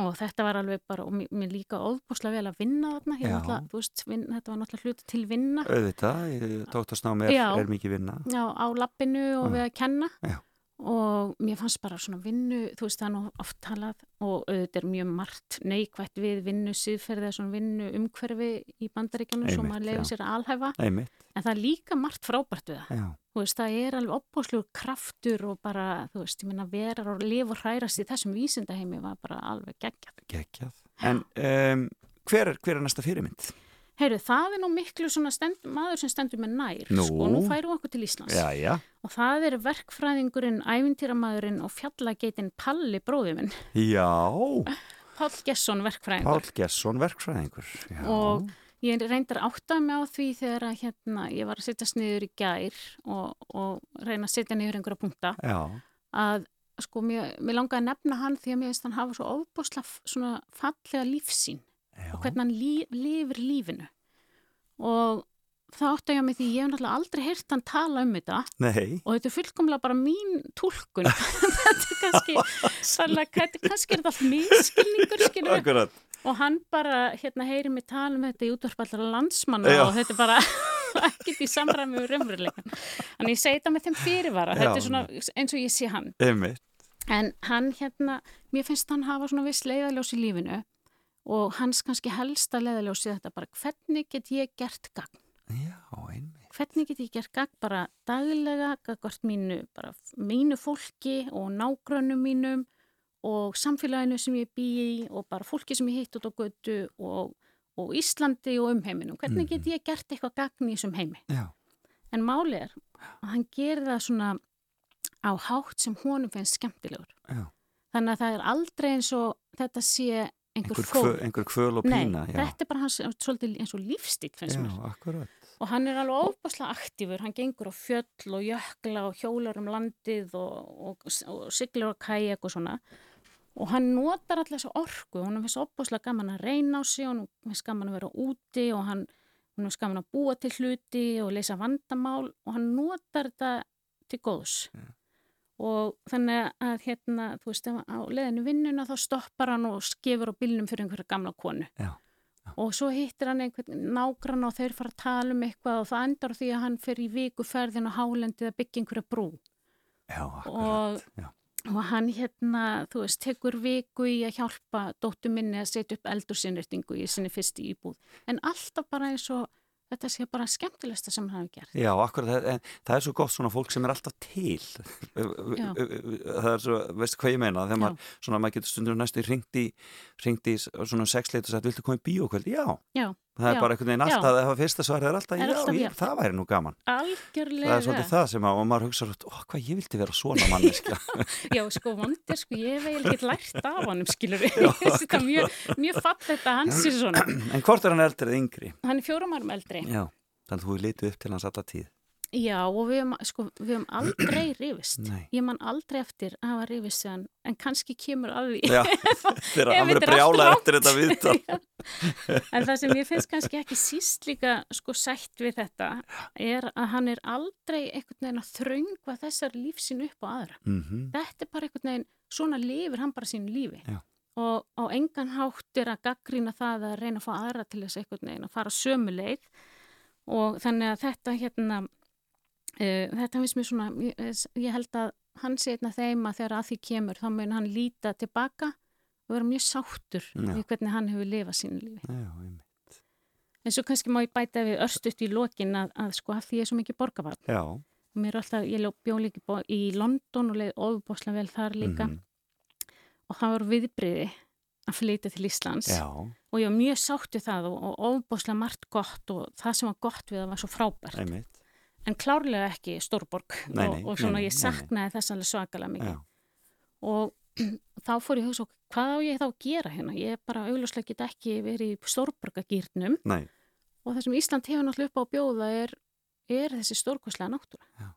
og þetta var alveg bara, og mér, líka ofbáslega vel að vinna þarna, náttúrulega, þú veist, vin, þetta var náttúrulega hluti til vinna Auðvitað, doktorsnám er, er mikið vinna. já, á lappinu og Já. við að kenna Já. Og mér fannst bara svona vinnu, þú veist það er nú oft talað og auðvitað er mjög margt neikvætt við vinnu síðferði eða svona vinnu umhverfi í bandaríkjanum sem maður já. sér að alhæfa Einmitt, en það er líka margt frábært við það já. þú veist það er alveg opbúslugur kraftur og bara þú veist ég minna verar og lifa og hrærast í þessum vísindaheimi var bara alveg geggjað Gekjað. En um, hver, er, hver er næsta fyrirmynd? Heyrðu, það er nú miklu stend, maður sem stendur með nær, Nú. sko, nú færum við okkur til Íslands. Já, já, Og það er verkfræðingurinn, ævintýramæðurinn og fjallageitin Palli bróði minn, já, Páll Gesson verkfræðingur. Pál Gesson verkfræðingur. Já, Og ég reyndar áttað mig á því þegar að hérna, ég var að setja sniður í gær og, og reyna að setja niður einhverja punkta já, að sko, mér, mér langaði að nefna hann því að mér finnst hann hafa svo ofbúslega svona fallega lífsín já, og hvernig hann lí, lifir lífinu. Og það átti ég á mig því ég hef náttúrulega aldrei heyrt hann tala um þetta. Nei, og þetta er fullkomlega bara mín túlkun. Þetta er kannski sannlega, kannski er þetta allt akkurat. og hann bara hérna heyri mig tala um þetta í útvarpallara landsmanna Já. og þetta er bara ekkert í samræmi við raunveruleikan þannig ég segi þetta með þeim fyrirvara. Já. þetta er svona eins og ég sé hann. Einmitt. En hann hérna, mér finnst hann hafa svona viss leiðaljós í lífinu og hans kannski helsta leiðaljós í þetta bara hvernig get ég gert gagn? Já, einmitt. Hvernig get ég gert gagn bara daglega, gagvart mínu, bara mínu fólki og nágrönnum mínum og samfélaginu sem ég bý í og bara fólki sem ég hitt út á götu og, og Íslandi og umheiminum. Hvernig get ég gert eitthvað gagn í þessum heimi? Já, En máli er að hann gerir það svona á hátt sem honum finnst skemmtilegur. já. Þannig að það er aldrei eins og þetta sé einhver, Einhver, kvöl og Nei, pína. já. þetta er bara hans svolítið eins og lífstíl finnst Já, mér. akkurat. Og hann er alveg ofbáslega aktífur, hann gengur á fjöll og jökla og hjólar um landið og, og, og siglir á kajak og svona. Og hann notar alltaf þessu orku, hann finnst ofbáslega gaman að reyna á sig, hann finnst gaman að vera úti og hann, finnst gaman að búa til hluti og leysa vandamál og hann notar þetta til góðs. Og þannig að hérna, þú veist, á leðinu vinnuna þá stoppar hann og skefur á bílnum fyrir einhverja gamla konu. Já. Og svo hittir hann einhvern nágrann og þeir fara að tala um eitthvað og það endar því að hann fer í vikuferðin á hálendið að byggja einhverja brú. Já. Og, Já. og hann hérna, þú veist, tekur viku í að hjálpa dóttu minni að setja upp eldursinnréttingu í sinni fyrsti íbúð. En alltaf bara eins og þetta sé bara skemmtilegsta sem hann hefur gert. Já, akkurat, það, en það er svo gott svona fólk sem er alltaf til. Það er svo, veistu hvað ég meina? Þegar maður, svona, maður getur stundur næstu ringt í, í svona sexleit og sagt, viltu koma í bíókvöld? Já, Já, það er Já. bara einhvern veginn alltaf, það fyrsta svarið er alltaf, Er já, alltaf ég, já. það væri nú gaman algjörlega. það er svolítið það sem að, og maður hugsa ó, hvað ég vildi vera svona manneskja Já, sko, vondir, sko, ég hef eiginlega lært af honum, skilur við. Þetta er mjög, mjög fallegt að hans er svona. en hvort er hann eldri eða yngri? Hann er fjórum árum eldri. Já, þannig að þú er litið upp til hans alla tíð Já, og við hefum, sko, aldrei rifist. Nei. Ég man aldrei eftir að hafa rifist hann, en kannski kemur að því. Já, er allt brjála eftir þetta viðtal En það sem ég finnst kannski ekki síst líka sko sætt við þetta er að hann er aldrei einhvern veginn að þröngva þessar lífsinn upp á aðra. mm Þetta er bara einhvern veginn, svona lifir hann bara sínu lífi. Já. Og á engan hátt er að gaggrína það að reyna að fá aðra til þess einhvern veginn að fara sömu leið og þannig að þetta hérna, uh, þetta finnst mér svona, ég, ég held að hann sé einna þeim að þegar að því kemur þá mun hann líta tilbaka og vera mjög sáttur Já. við hvernig hann hefur lifað sínu lífi. Já, einmitt. En svo kannski má ég bæta við örstuðt í lokin að, að sko að því ég er svo mikið borgarvarn. Já, Mér er alltaf, ég bjó líka í London og leiði ofubosla vel þar líka mhm, og það var viðbriði að flytja til Íslands já, og ég var mjög sátt við það og, og ofubosla margt gott og það sem var gott við það var svo frábært. einmitt En klárlega ekki stórborg Nei, og, nei, og svona nei, ég saknaði þess alveg svakalega mikið. Já, Og þá fór ég að hugsa, hvað á ég þá að gera hérna? Ég bara augljóslega get ekki verið í stórborgagýrnum og það sem Ísland hefur náttúrulega upp á að bjóða er, er þessi stórkoslega náttúra. Já.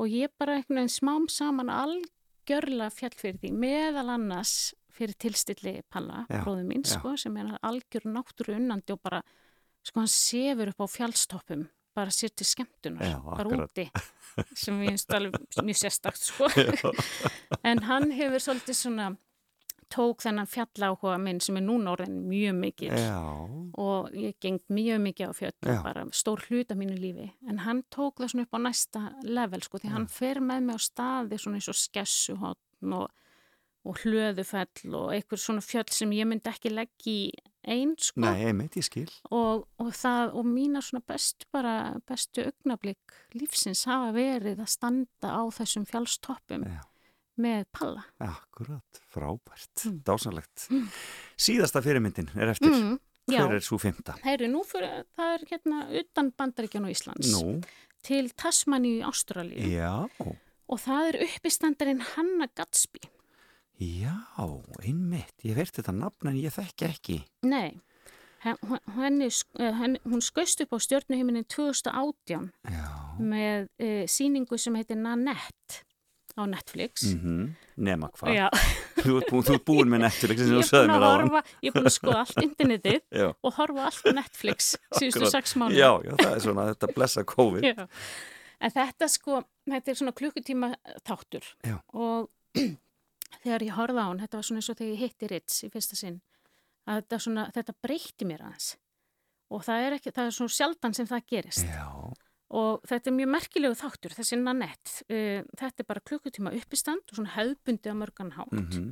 Og ég bara einhvern veginn smám saman algjörlega fjall fyrir því, meðal annars fyrir tilstilli Palla, Já, bróðu mín, já. sko, sem er algjör náttúru unnandi og bara, sko, hann sefur upp á fjallstoppum, bara sér til skemmtunar, Já, bara úti, sem ég finnst alveg mjög sérstakt, sko. en hann hefur svolítið svona tók þennan fjalláhuga minn sem er núna orðin mjög mikið já, og ég geng mjög mikið á fjöllum, Já. bara stór hluta mínu lífi, en hann tók það svona upp á næsta level, sko, því hann fer með mig á staði svona eins og skessuhotn og, og hlöðufell og einhver svona fjöll sem ég myndi ekki leggja í einn, sko, nei, einmitt, ég skil og, og það, og mína svona bestu bara, bestu augnablík lífsins hafa verið að standa á þessum fjallstoppum Já. með palla. Akkurat, frábært, Mm. dásanlegt Síðasta fyrirmyndin er eftir Mm. Já. hver er svo fymta? Heyri, nú fyrir, það er hérna utan Bandaríkjan og Íslands Nú, til Tasmaníu í Ástralíu já, og það er uppistandarinn Hanna Gatsby. Já, einmitt, ég verði þetta nafn en ég þekki ekki. Nei, hen- henni, eh, henni, hún skaust upp á stjórnuhiminin 2018 Já, með uh, síningu sem heitir Nanette á Netflix. mm nema hvað. Já, Þú ert búin, búin með Netflix sem þú búin mér á hann. ég er búin að skoða allt internetið og horfa allt á Netflix síðustu sex mánu. já, já, það er svona þetta blessa COVID. Já. En þetta sko, þetta er svona klukkutíma þáttur Já. og þegar ég horfði á hann, þetta var svona eins og þegar ég hitti Ritz í fyrsta sinn, að þetta, svona, þetta breytti mér aðeins. Og það er, ekki, það er svona sjaldan sem það gerist. Já, og þetta er mjög merkilegu þáttur, þessi nanett, uh, þetta er bara klukkutíma uppistand og svona hefðbundi á mörgan hátt. Mhm,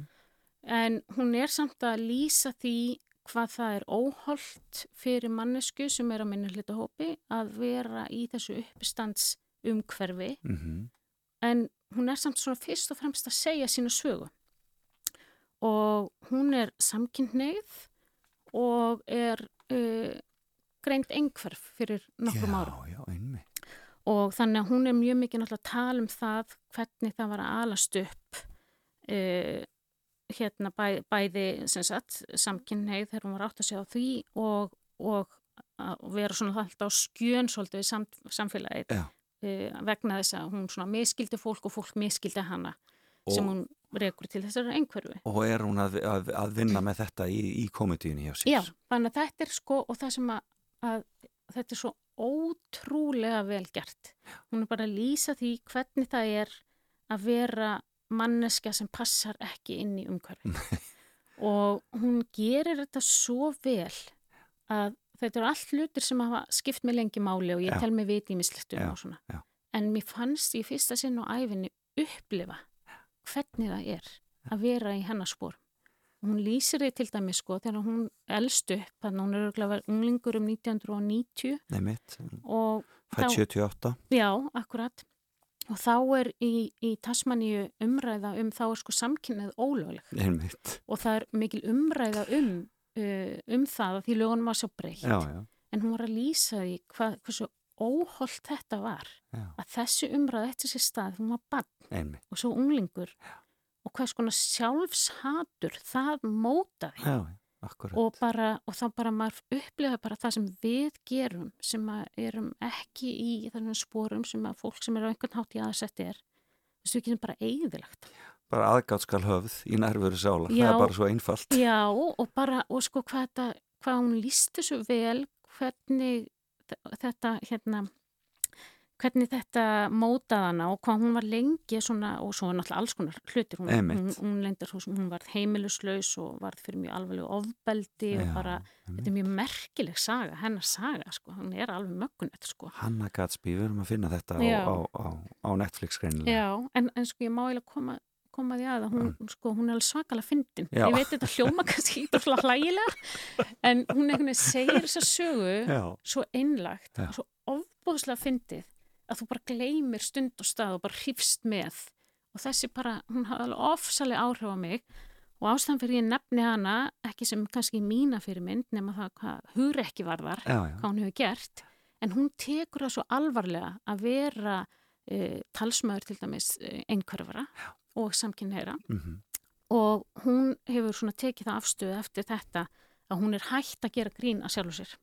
en hún er samt að lýsa því hvað það er óholt fyrir mannesku sem er á minni hlutahópi að vera í þessu uppistands umhverfi mhm, en hún er samt svona fyrst og fremst að segja sína sögu og hún er samkynneið og er uh, greint einhverf fyrir nokkrum árum. Já, já, einmitt. og þannig að hún er mjög mikið náttúrulega að tala um það hvernig það var að alast upp uh, hérna bæ, bæði sem sagt samkynneið þegar hún var átt að segja á því og, og að vera svona alltaf skjön svolítið við sam, samfélagið uh, vegna þess að hún svona miskildi fólk og fólk miskildi hana sem Og, hún rekur til þessari einhverfi. og er hún að, að, að vinna með þetta í, í komedíunni hjá sér? Já, þannig að þetta er sko og það sem að, að þetta er svo ótrúlega vel gert. Hún er bara að lýsa því hvernig það er að vera manneska sem passar ekki inn í umhverfi. og hún gerir þetta svo vel að þetta eru allt hlutir sem hafa skipt mig lengi máli og ég Já. tel mig viti í mislistum Já, og svona. já. En mér fannst í fyrsta sinn á æfinni upplifa hvernig það er að vera í hennar spór. Hún lýsir því til dæmis sko þegar hún elst upp, þannig að hún er örgulega unglingur um 1990 Nei mitt, og fætt Þá- 78. já, akkurat. Og þá er í, í Tasmaníu umræða um þá er sko samkynnið ólögleg Einmitt. og það er mikil umræða um, uh, um það að því lögunum var svo breytt. Já, já, En hún var að lýsa því hvað, hversu óholt þetta var já, að þessi umræða eftir sér stað, hún var bann og svo unglingur og hvers konar sjálfshatur það mótaði. Já, já, og, bara, og þá bara maður upplifa bara það sem við gerum sem erum ekki í þessum spórum sem að fólk sem er á einhvern hátt í aðsetti er. Þessu við getum bara eigðilagt Bara aðgátt skal höfð í nærveru sála. Það Já. er bara svo einfalt. já og bara og sko hvað, þetta, hvað hún líst þessu vel hvernig þetta hérna hvernig þetta mótaði hana og hvað hún var lengi svona, og svo náttúrulega alls konar hlutir. Hún, hún, hún, leyndar, hún var heimiluslaus og var fyrir mjög alveg ofbeldi og bara, þetta er mjög merkileg saga, hennar saga sko, hún er alveg möggunett sko. Hanna Gatsby, við erum að finna þetta á, Já. á, á, á Netflix greinilega. Já, en, en sko ég má eiginlega koma koma því að að hún, sko, hún er alveg svakalega fyndin. Ég veit þetta hljóma kannski svona hlægilega, en hún veginn segir þessa sögu Já. svo einlagt, Já. svo ofbúðslega fyndið að þú bara gleymir stund og stað og bara hrifst með og þessi bara, hún hafði alveg ofsalega áhrif á mig og ástæðan fyrir ég nefni hana ekki sem kannski mína fyrir mynd nema það hvað hugur ekki varðar Já, já. hvað hún hefur gert en hún tekur það svo alvarlega að vera uh, talsmaður til dæmis uh, einhverfara og samkynneira Mm og hún hefur svona tekið það afstöðu eftir þetta að hún er hægt að gera grín að sjálfu sér.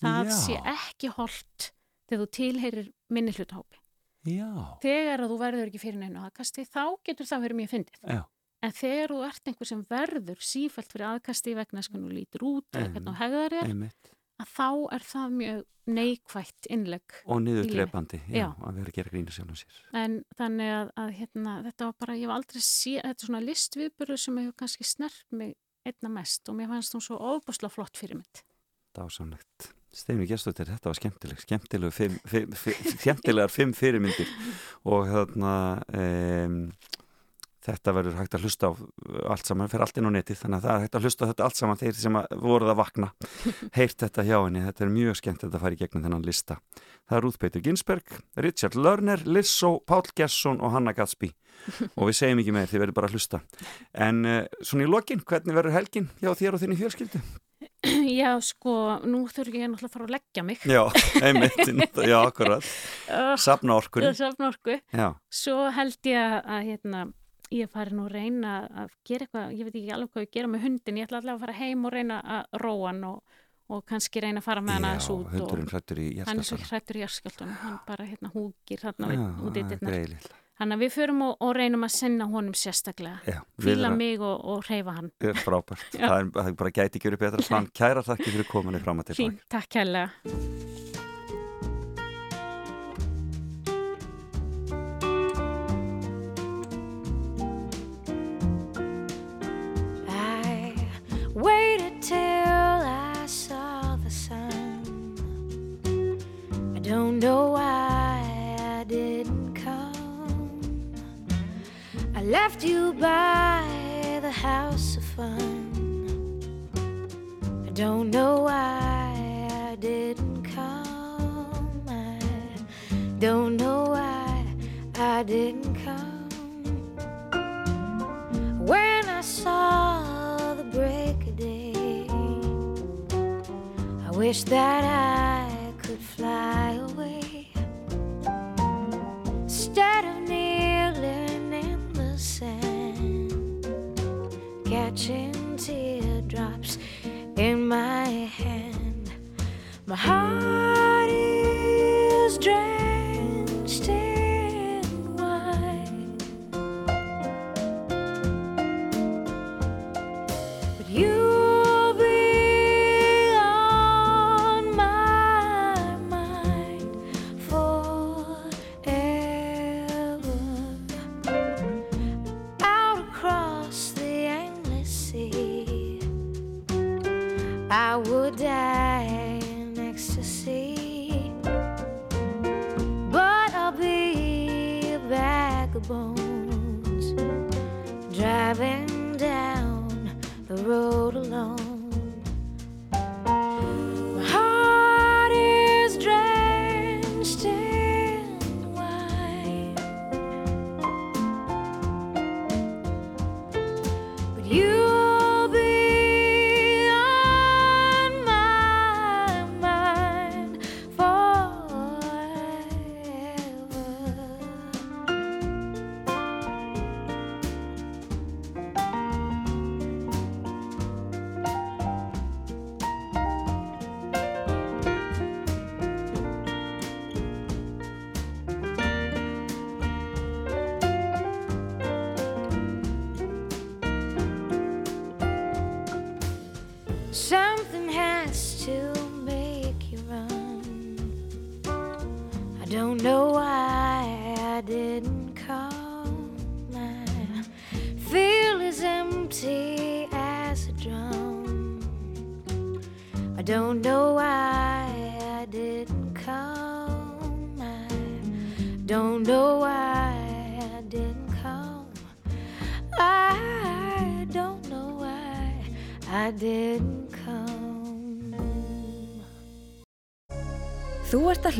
Það Já. sé ekki holdt þegar þú tilheyrir minni hlutahópi. Já. Þegar að þú verður ekki fyrir neina aðkasti þá getur það verið mjög fyndið. Já. En þegar þú ert einhver sem verður sífælt fyrir aðkasti vegna þess hvernig þú lítur út eða Einmitt. hvernig þú hegðar er, Einmitt. Að þá er það mjög neikvætt innlegg. Og niður drefandi, að vera að gera grínu sjálf sér. En þannig að, að hérna, þetta var bara, ég hef aldrei sé, þetta er svona listviðburður sem hefur kannski snert mig einna mest og mér fannst hún svo ofbúslega flott fyrir mitt. Dásamlegt. Steinu Gjestóttir, þetta var skemmtileg, skemmtilegar fimm fyrirmyndir og þarna um, þetta verður hægt að hlusta á uh, allt saman, fyrir allt inn á netið, þannig að það er hægt að hlusta á þetta allt saman þeir sem voruð að vakna heyrt þetta hjá henni, þetta er mjög skemmt að þetta fari gegnum þennan lista. Það er Ruth Peter Ginsberg, Richard Lerner, Lissó Pál Gesson og Hanna Gatsby og við segjum ekki með þér, þið verður bara að hlusta en uh, svona í lokin, hvernig verður helgin hjá þér og þinni fjölskyldu? Já, sko, nú þurfi ég náttúrulega að fara að leggja mig. Já, einmitt, já, akkurat. Sapna orkunni. Sapna orkunni. Svo held ég að, hérna, ég fari nú að reyna að gera eitthvað, ég veit ekki alveg hvað ég gera með hundin, ég ætla allavega að fara heim og reyna að róa hann og, og kannski reyna að fara með hann aðeins út og hann er svo hrættur í jæfnskjöldunum, hann bara hérna húkir þarna út í dittnar. Þannig að við förum og, og reynum að senna honum sérstaklega, fíla mig og, og reyfa hann. Frábært, það, er, það bara gæti ekki verið betra, þannig kæra þakki fyrir kominni fram að tilbaka. Takk kærlega.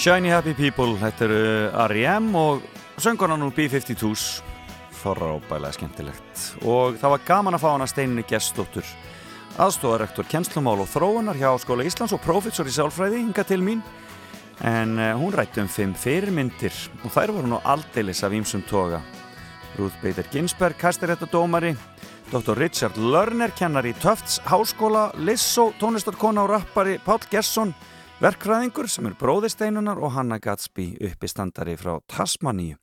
Shiny Happy People, þetta eru R.E.M. og söngunan úr B-52s frábælega skemmtilegt og það var gaman að fá hana steininni gestóttur aðstofarektor kjenslumál og þróunar hjá Skóla Íslands og professor í sálfræði hinga til mín en uh, hún rætti um fimm fyrirmyndir og þær voru nú aldeilis af ímsum toga Ruth Bader Ginsberg, kastiréttadómari Dr. Richard Lerner, kennar í Töfts Háskóla, Lissó, tónlistarkona og rappari Pál Gesson verkfræðingur sem er bróðisteinunar og Hanna Gatsby uppistandari frá Tasmaníu.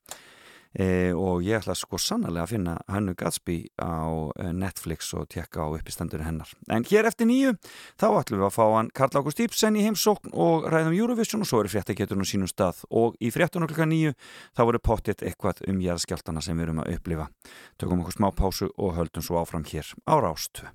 E, og ég ætla sko sannlega að finna Hannu Gatsby á e, Netflix og tekka á uppistandunni hennar. En hér eftir nýju þá ætlum við að fá hann Karl Ágúst Íbsen í heimsókn og ræðum Eurovision og svo eru fréttaketurinn á sínum stað. Og í fréttunum klukka nýju þá voru pottitt eitthvað um jæðskjáltana sem við erum að upplifa. Tökum okkur smá pásu og höldum svo áfram hér á Rástu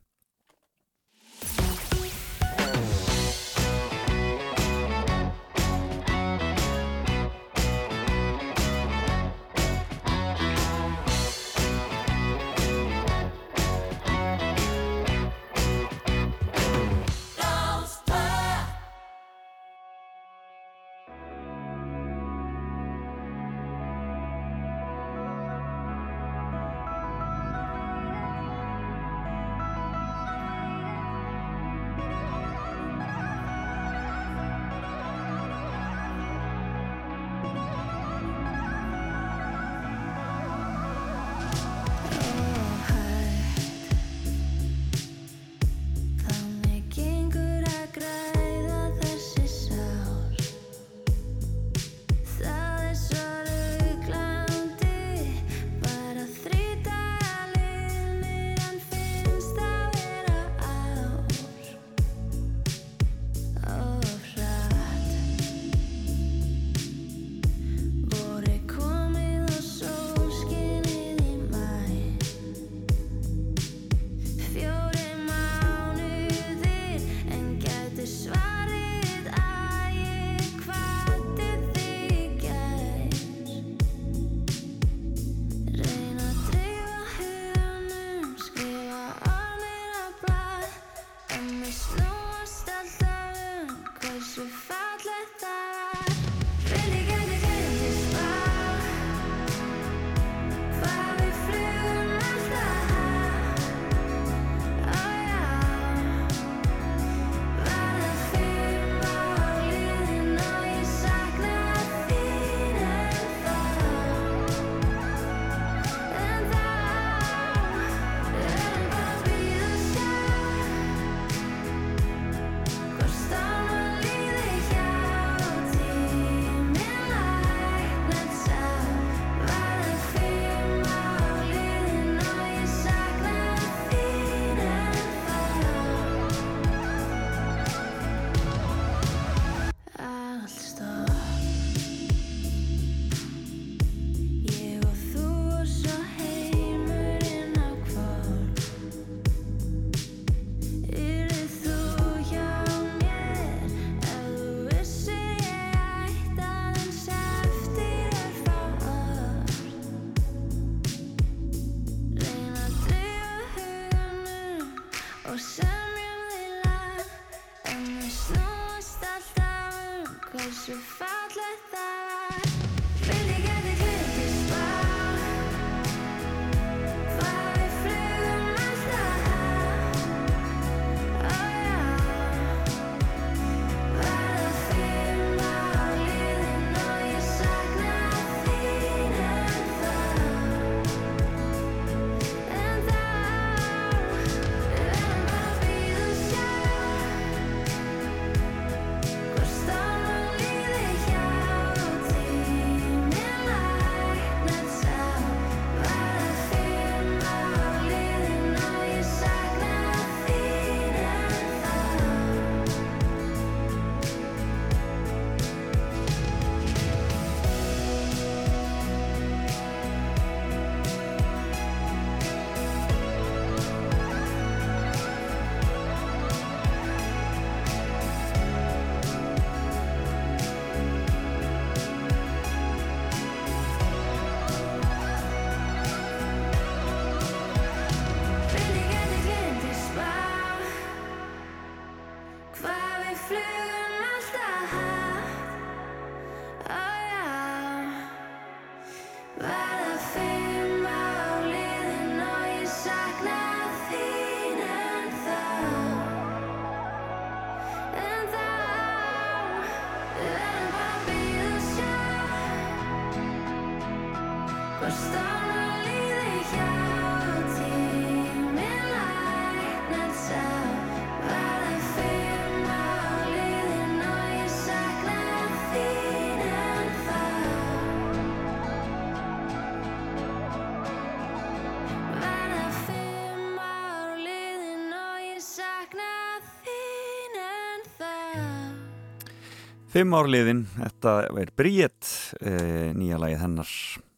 Fimm ár liðin, þetta er Bríett, e, nýja lagið hennar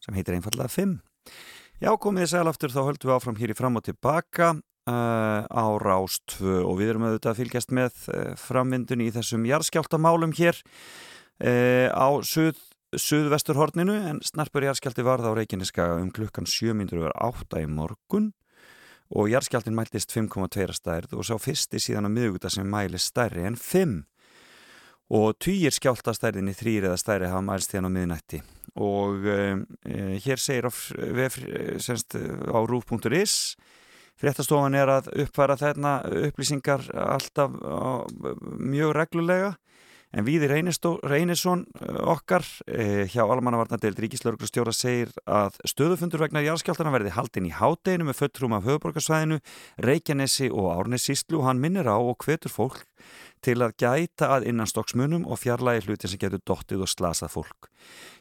sem heitir einfallega Fimm. Já, komið þið sæl aftur, þá höldum við áfram hér í fram og tilbaka e, á Rástfö og við erum auðvitað að fylgjast með e, framvindun í þessum jarðskjáltamálum hér á suð, suðvesturhorninu en snarpur jarðskjálti varð á Reykjaneskaga um klukkan 7.08 í morgun og jarðskjáltin mæltist 5,2 stærð og sá fyrsti síðan á miðuguta sem mælist stærri en 5 og týjir skjáltastærðinni þrýr eða stærri hafa mælst hérna á miðnætti. Og e, hér segir á, eh, á rúf.is fréttastofan er að uppfæra þarna upplýsingar alltaf á, mjög reglulega. En Víði Reynisson okkar e, hjá Almannavarnadeild Ríkislauglustjóra segir að stöðufundur vegna jarðskjáltana verði haldin í hádeginu með föttrum af höfuborgarsvæðinu, Reykjanesi og Árnesíslu og hann minnir á og hvetur fólk til að gæta að innanstokksmunum og fjarlægi hluti sem getur dottið og slasað fólk.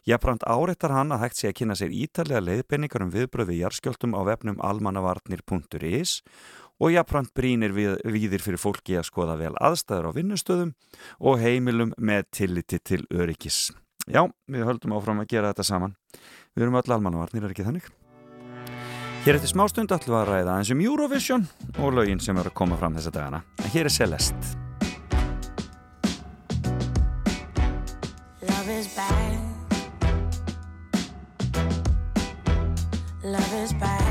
Jafnframt áreittar hann að hægt sé að kynna sér ítalega leiðbenningar um viðbröð við jarðskjáltum á vefnum almannavarnir.is og jafnframt brínir við, viðir fyrir fólki að skoða vel aðstæður á vinnustöðum og heimilum með tilliti til öryggis. Já, við höldum áfram að gera þetta saman. Við erum öll almannavarnir, er ekki þannig? Hér eftir smástund við að ræða eins um Eurovision og lögin sem eru að koma fram þessa dagana. En hér er Celeste. Is bad. Love is bad.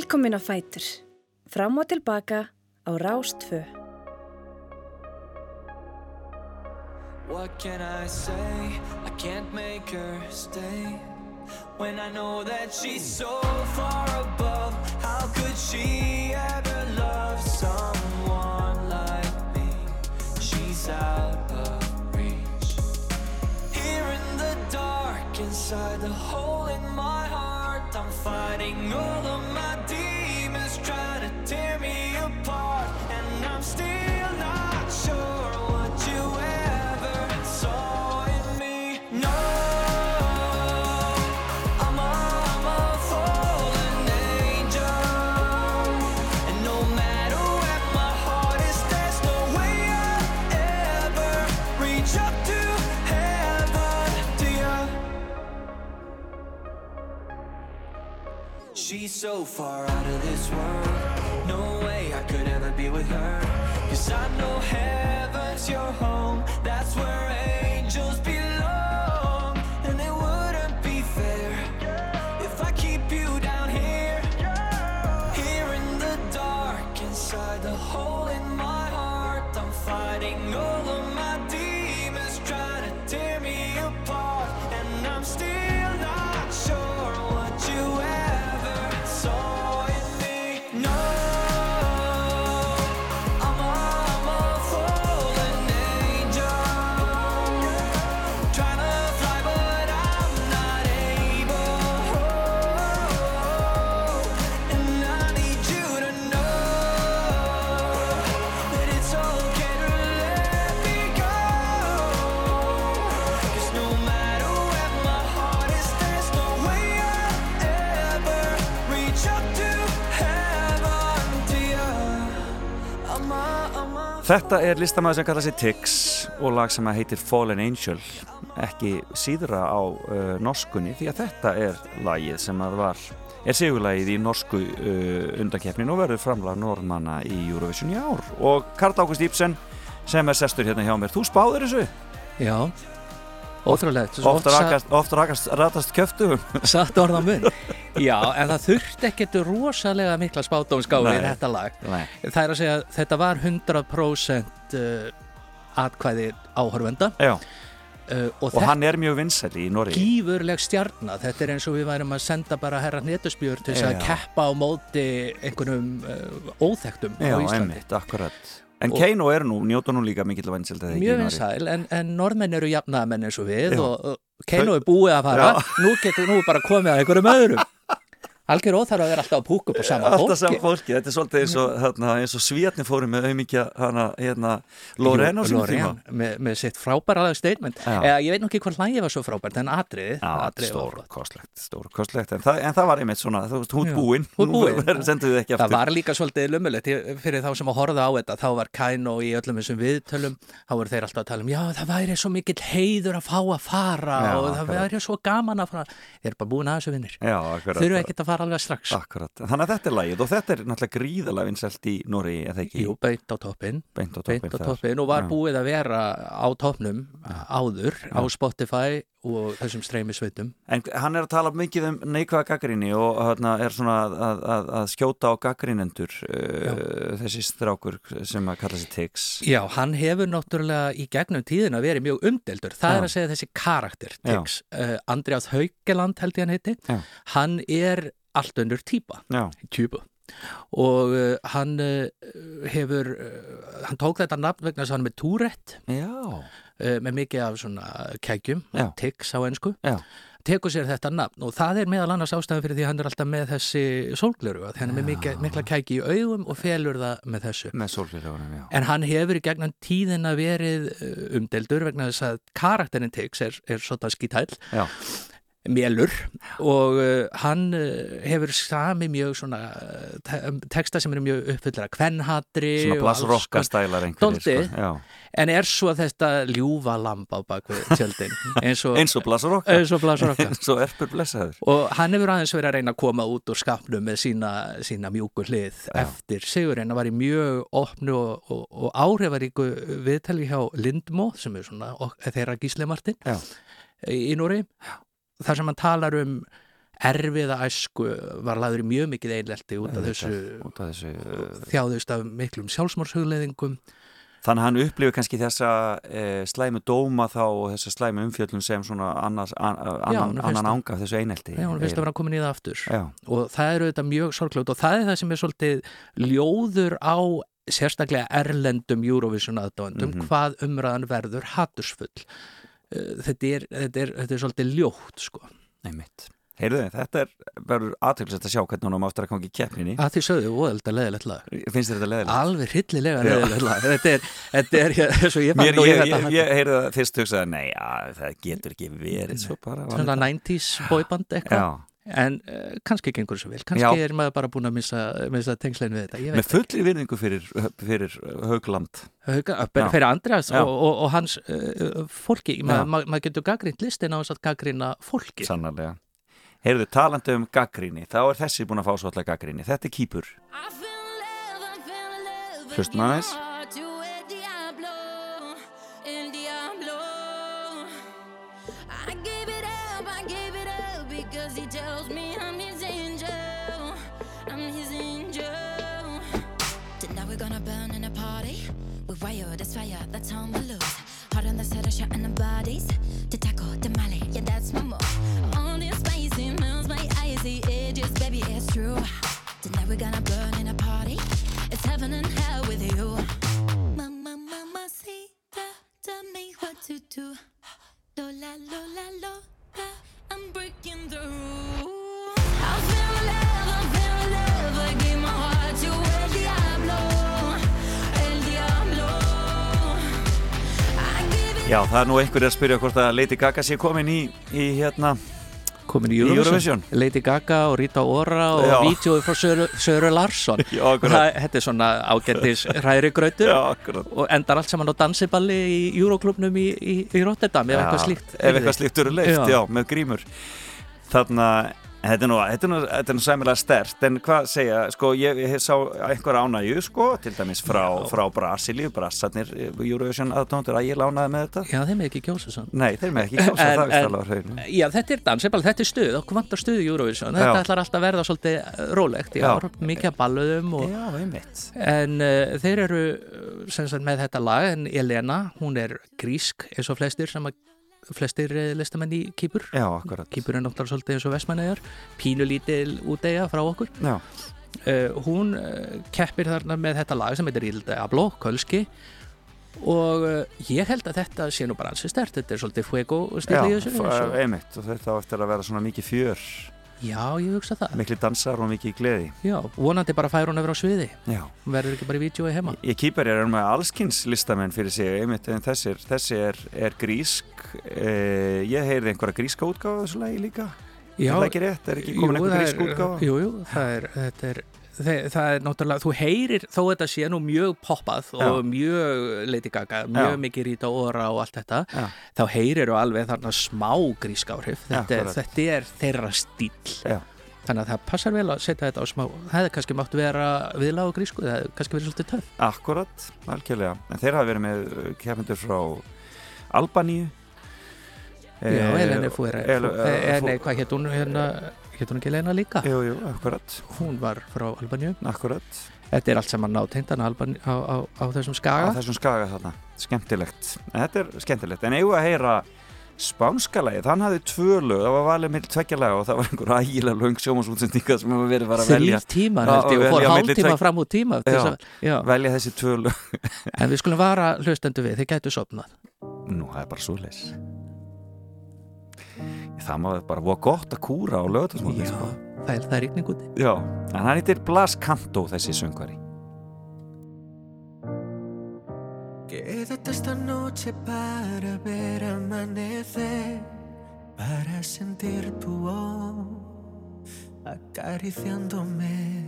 Velkomin á Fætur. Fram og tilbaka á Rástfö. What can I say? I can't make her stay when I know that she's so far above. How could she ever love someone like me? She's out of reach. Here in the dark, inside the hole in my heart, I'm fighting all of my tear me apart, and I'm still not sure what you ever saw in me. No, I'm a, I'm a fallen angel, and no matter where my heart is, there's no way I'll ever reach up to heaven to you. She's so far out of this world. Be with her. Cause I know heaven's your home. That's Þetta er listamæður sem kallar sig Tix og lag sem heitir Fallen Angel. Ekki síðra á uh, norskunni því að þetta er lagið sem að var er sigurlagið í norsku uh, undankeppnin og verður framlag norðmanna í Eurovision í ár. Og Karl Ágúst Íbsen sem er sestur hérna hjá mér, þú spáður þessu? Já, ótrúlegt oft rakast, oft rakast ratast kjöftum. Satt orða mun Já, en það þurfti ekkert rosalega mikla spátómskáfi í þetta lag. Nei. Það er að segja, þetta var 100% uh, atkvæði áhörvenda Já, uh, og, og hann er mjög vinsæli í Norri gífurleg stjarnar þetta er eins og við værum að senda bara herra hnetuspjör til þess að Já. keppa á móti einhverjum uh, óþektum Já, á Íslandi. einmitt, akkurat En Keino er nú, njóta nú líka mikill í Mjög vinsæl, en, en norðmenn eru jafnaðamenn eins og við Já. og Keino er búið að fara, nú getur nú bara komið að einhverjum öðrum Algjör óþarf að vera alltaf að púka upp á sama Alltaf fólki. saman fólki, þetta er svolítið eins og, hérna, eins og svíatni fóru með hana, hérna, Lorraine á sínum tíma. með, með sitt frábæra statement. Eða, Ég veit nú ekki hvað hlægi var svo frábært en atriðið Já, atriðið var stór flott. kostlegt, stór kostlegt. En það, en það var einmitt svona, þú veist, hút Já, búinn hút búin. Nú sendu þið ekki Það var líka svolítið lumulegt ég- fyrir þá sem að horfa á þetta þá var Kaino í öllum þessum viðtölum. Þá voru þeir alltaf að tala um já það væri svo mikill heiður að fá að fara Já, og það væri svo gaman að fara. Þeir eru bara búin að þessu vinnir akkurat Þurfu ekkert að fara alveg strax. Akkurat, þannig að þetta er lagið og þetta er náttúrulega gríðalega vinsælt í Nóri, eða ekki? Jú, beint á toppin beint á toppin og var Já. búið að vera á toppnum áður á Spotify og þessum streymisveitum En hann er að tala mikið um neikvæða gaggrinni og hérna er svona að, að, að, skjóta á gaggrinendur uh, þessi strákur sem að kalla sig Tix Já, hann hefur náttúrulega í gegnum tíðina verið mjög umdeldur. Það Já. er að segja þessi karakter. Tix. Uh, Andrjáð Haukeland held ég hann heiti. Já. Hann er allt önnur Já, tjúbu. Og uh, hann hefur, hann tók þetta nafn vegna þess að hann er með túrætt, já, með mikið af svona Já. Tix á ennsku. tekur sér þetta nafn og það er meðal annars ástæðan fyrir því hann er alltaf með þessi sólgleru að hann er með mikla, mikla kæki í augum og felur það með þessu. Með En hann hefur í gegnum tíðina verið uh, umdeldur vegna þess að karakterin Tix er, er svona skítæll, Mélur og uh, hann uh, hefur sami mjög svona uh, te texta sem eru mjög uppfyllir að kvennhatri svona og alls blassrokka konar- stælar einhverjir sko. En er svo þetta ljúfa lamb á bakvið tjöldin. Eins og, og blassrokka eins og og erpur blessaður. Og hann hefur aðeins verið að reyna að koma út úr skapnum með sína, sína mjúku hlið Já. eftir. Sigurinn að var í mjög opnu og, og, og áhrifaríku viðtali hjá Lindmo sem er svona þeirra Gísli Martin Já. í, í Núri þar sem hann talar um erfiða æsku var laður í mjög mikið einelti út af þessu út af þessu uh, þjáðust af miklum sjálfsmórshugleðingum Þannig að hann upplifir kannski þessa e, slæmu dóma þá og þessa slæmu umfjöllun sem svona annars, an, annan, Já, fyrst annan anga af þessu einelti. Já, hún finnst að vera komin í það aftur. Já, og það eru þetta mjög sorgljótt og það er það sem er svolítið ljóður á sérstaklega erlendum Eurovision aðdáendum Mhm. hvað umræðan verður hatursfull Uh, þetta er, þetta er, þetta er svolítið ljótt sko. einmitt. Heyrðu þið, þetta er, verður aðtökulsett að sjá hvernig hún á aftur að koma í keppninni. að því sögðu óelda leðilegt lag Finnst þetta leðilegt? alveg hryllilega leðilegt lag þetta er, þetta er, eins og ég fann Mér, í ég, þetta ég, ég heyrði það fyrst hugsaði, nei, já, það getur ekki verið svo bara. var svona þetta- 90s boyband eitthvað en uh, kannski gengur svo vel kannski Já. er maður bara búin að missa, missa tengslein við þetta, með fullri virðingu fyrir, fyrir Haugland. Hauka, Já. fyrir Andreas og, og, og hans uh, fólki. Ma, ma, maður getur gaggrínt listin á þess að gaggrina fólki Sannarlega. Heyrðu, talandi um gaggríni, þá er þessi búin að fá svo alltaf gaggríni. Þetta er kýpur. Hlustum aðeins. That's on the loose. Hot on the of shot in the bodies. To tackle the Mali, yeah, that's my move. All this spicy melts my icy edges, baby, it's true. Tonight we're gonna burn in a party. It's heaven and hell with you. Já, það er nú einhverjir að spyrja hvort að Lady Gaga sé komin í, í hérna, komin í Eurovision. Lady Gaga og Rita Ora og Já. vídeoði frá Söru, Söru Larsson Já. Það, þetta er svona ágættis hræri akkurat. og endar allt saman á dansiballi í Euroklubnum í, í, í Rotterdam ef eitthvað slíkt ef eitthvað slíkt eru leift, Já. já. með grímur þarna Þetta er nú, þetta er nú, þetta er nú sæmilega stert en hvað segja, sko, ég, ég sá einhver ánægju, sko, til dæmis frá, frá Brasilíu, brassarnir Eurovision aðtóndur, að ég lánaði með þetta. Já, þeim er ekki kjósa sann Nei, þeir með ekki kjósa, það er á hreinu. Já, þetta er dansiball, þetta er stuð, okkur vantar stuð í Eurovision. Já. Þetta ætlar alltaf að verða svolítið eh, rólegt Já. ár, mikið að balluðum og, Já, einmitt. En uh, þeir eru sem sagt með þetta lag en Elena, hún er grísk eins og flestir sem að flestir uh, listamenn í Kýpur. Já, akkurat. Kýpur er náttúrulega svolítið eins og Vestmannegar pínulítil úteiga frá okkur. Já, uh, hún uh, keppir þarna með þetta lag sem heitir Il Diablo, Kölski. Og uh, ég held að þetta sé nú bara ansi stert, þetta er svolítið fuego já stíl í þessu og- einmitt. Og þetta á eftir að vera svona mikið fjör Já, ég hugsa það. Mikli dansar og mikið gleði. Já, vonandi bara fær hún yfir á sviði. Já. Hún verður ekki bara í vídjói heima. Ég kýpar er með allskins listamenn fyrir sig einmitt en þessi er, þessi er, er grísk. Eh, ég heyrði einhverja gríska útgáfa þessu lagi líka. Já, er það ekki rétt, er ekki komin Jú, einhver grísk útgáfa? Jú, jú, það er, þetta er það, það er náttúrulega, þú heyrir þó þetta sé nú mjög poppað og Já. mjög Lady Gaga, mjög Já. mikið Rita Ora og allt þetta, Já. þá heyrir þú alveg þarna smá grísk áhrif Já, þetta, þetta er þeirra stíl þannig að það passar vel að setja þetta á smá það hefði kannski mátt vera viðlag og grísku það hefði kannski verið svolítið töff. Akkurat, algjörlega. En þeir hafa verið með uh, keppendur frá Albaníu. Já, Eleni Fúera El- eh, Nei, hvað hétt hún hérna hétt hún ekki Elena líka? Jú, jú, akkurat, Hún var frá Albaníu. Akkurat. Þetta er allt saman nátengdan á, á, á, á þessum á skaga þessum skaga þarna, skemmtilegt. En þetta er skemmtilegt, en eigum við að heyra spánska lagið, hann hafði tvö lög. Það var valið með tveggja laga og það var einhver ægilega löng sjómasútsendinga sem hefur verið bara að velja. ég og velja fór hálftíma tvegg- fram úr tíma til Já. að- já. velja þessi tvö lög. En við skulum vara hlustendu við, þið gætu sopnað Nú, það er bara svo leis Það má bara voða gott að kúra á lögðarsmóti Já, sko. það er, það er ykning úti Já, en hann heitir Blas Canto þessi söngvari Quédate esta noche para ver amanecer, para sentir tu voz acariciándome.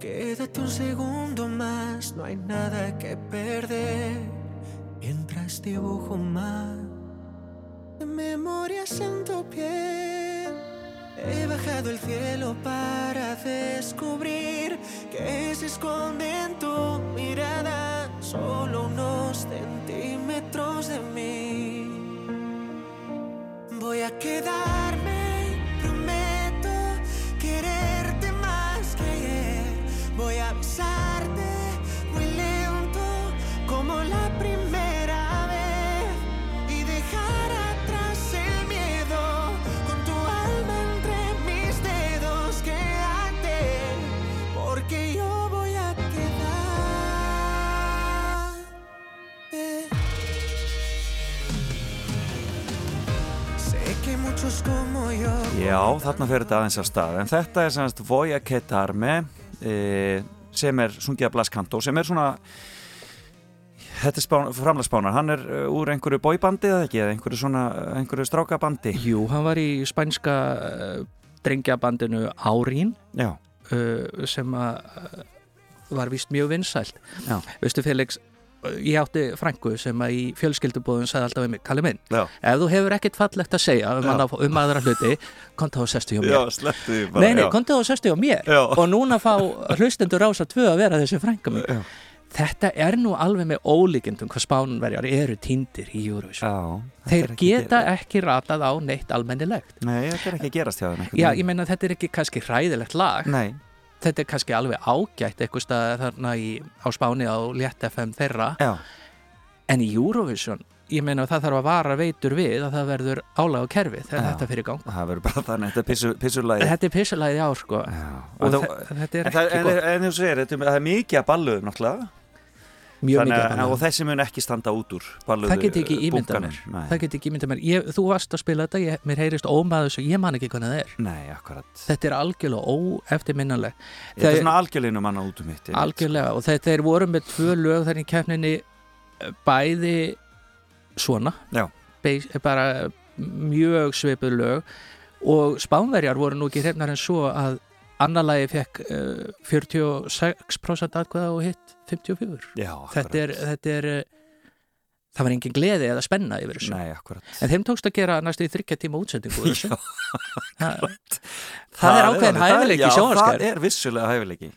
Quédate un segundo más, no hay nada que perder. Mientras dibujo más de memorias en tu piel. He bajado el cielo para descubrir que se esconde en tu mirada solo unos centímetros de mí. Voy a quedar Já, þarna fyrir þetta aðeins af stað. En þetta er semst Voya Ketarme e, sem er sungið af Blas Kanto sem er svona þetta er spán, framlagsspánar. Hann er uh, úr einhverju bóibandi eða ekki? Eða einhverju svona, einhverju strákabandi? Jú, hann var í spænska uh, drengjabandinu Árín Já, uh, sem að var vist mjög vinsælt. Já. veistu Felix ég átti frængu sem að í fjölskyldubóðun sagði alltaf um mig, Kalli minn, já, ef þú hefur ekkert fallegt að segja um, annað, um aðra hluti konta á sestu hjá mér. Bara Nei, nei, konta á sestu hjá mér. Já. og núna fá hlustendur rása tvö að vera þessi frænga mín. Já. Þetta er nú alveg með ólíkindum hvað spánverjar eru týndir í Eurovision. Þeir ekki geta að ekki ratað á neitt almennilegt. Gera- Nei, þetta er ekki gerast hjá þeim Já, ég meina þetta er ekki kannski hræðilegt lag. Nei, þetta er kannski alveg ágætt eitthvað stað þarna í, á Spáni á Létt FM þeirra. Já, en í Eurovision, ég meina það þarf að vara veitur við að það verður álag á kerfi þegar þetta fyrir gang. Það verður bara þannig Þetta er pissu, pissulæði Þetta er pissulæði ár sko. Er En, það, ekki en, gott, en þú segir, þetta, er- er mikið að balluðum náttúrulega mjög mikið. Og þessi mun ekki standa út úr Það get ekki bunkanum. mér. Ímyndað mér. Ég, Þú varst að spila þetta, ég, mér heyrist ómaður og ég man ekki hvernig það er. Nei, Þetta er algjörlega óeftirminnaleg Þetta er svona algjörleinu manna út um mitt. Algjörlega og þetta er voru með tvö lög þar í keppninni eh, bæði svona. Beis, bara mjög svipuð lög. Og spánverjar voru nú ekki hrefnar en svo að annar lagi fekk uh, 46% atkvæða og hitt 54 Já, þetta er, þetta er eh, það var engin gleði eða spenna yfir þessu. Nei, en þeim tókst að gera næstu í þryggja tíma útsendingu. Já, það, það er ákveðin hæfileiki það er vissulega hæfileiki.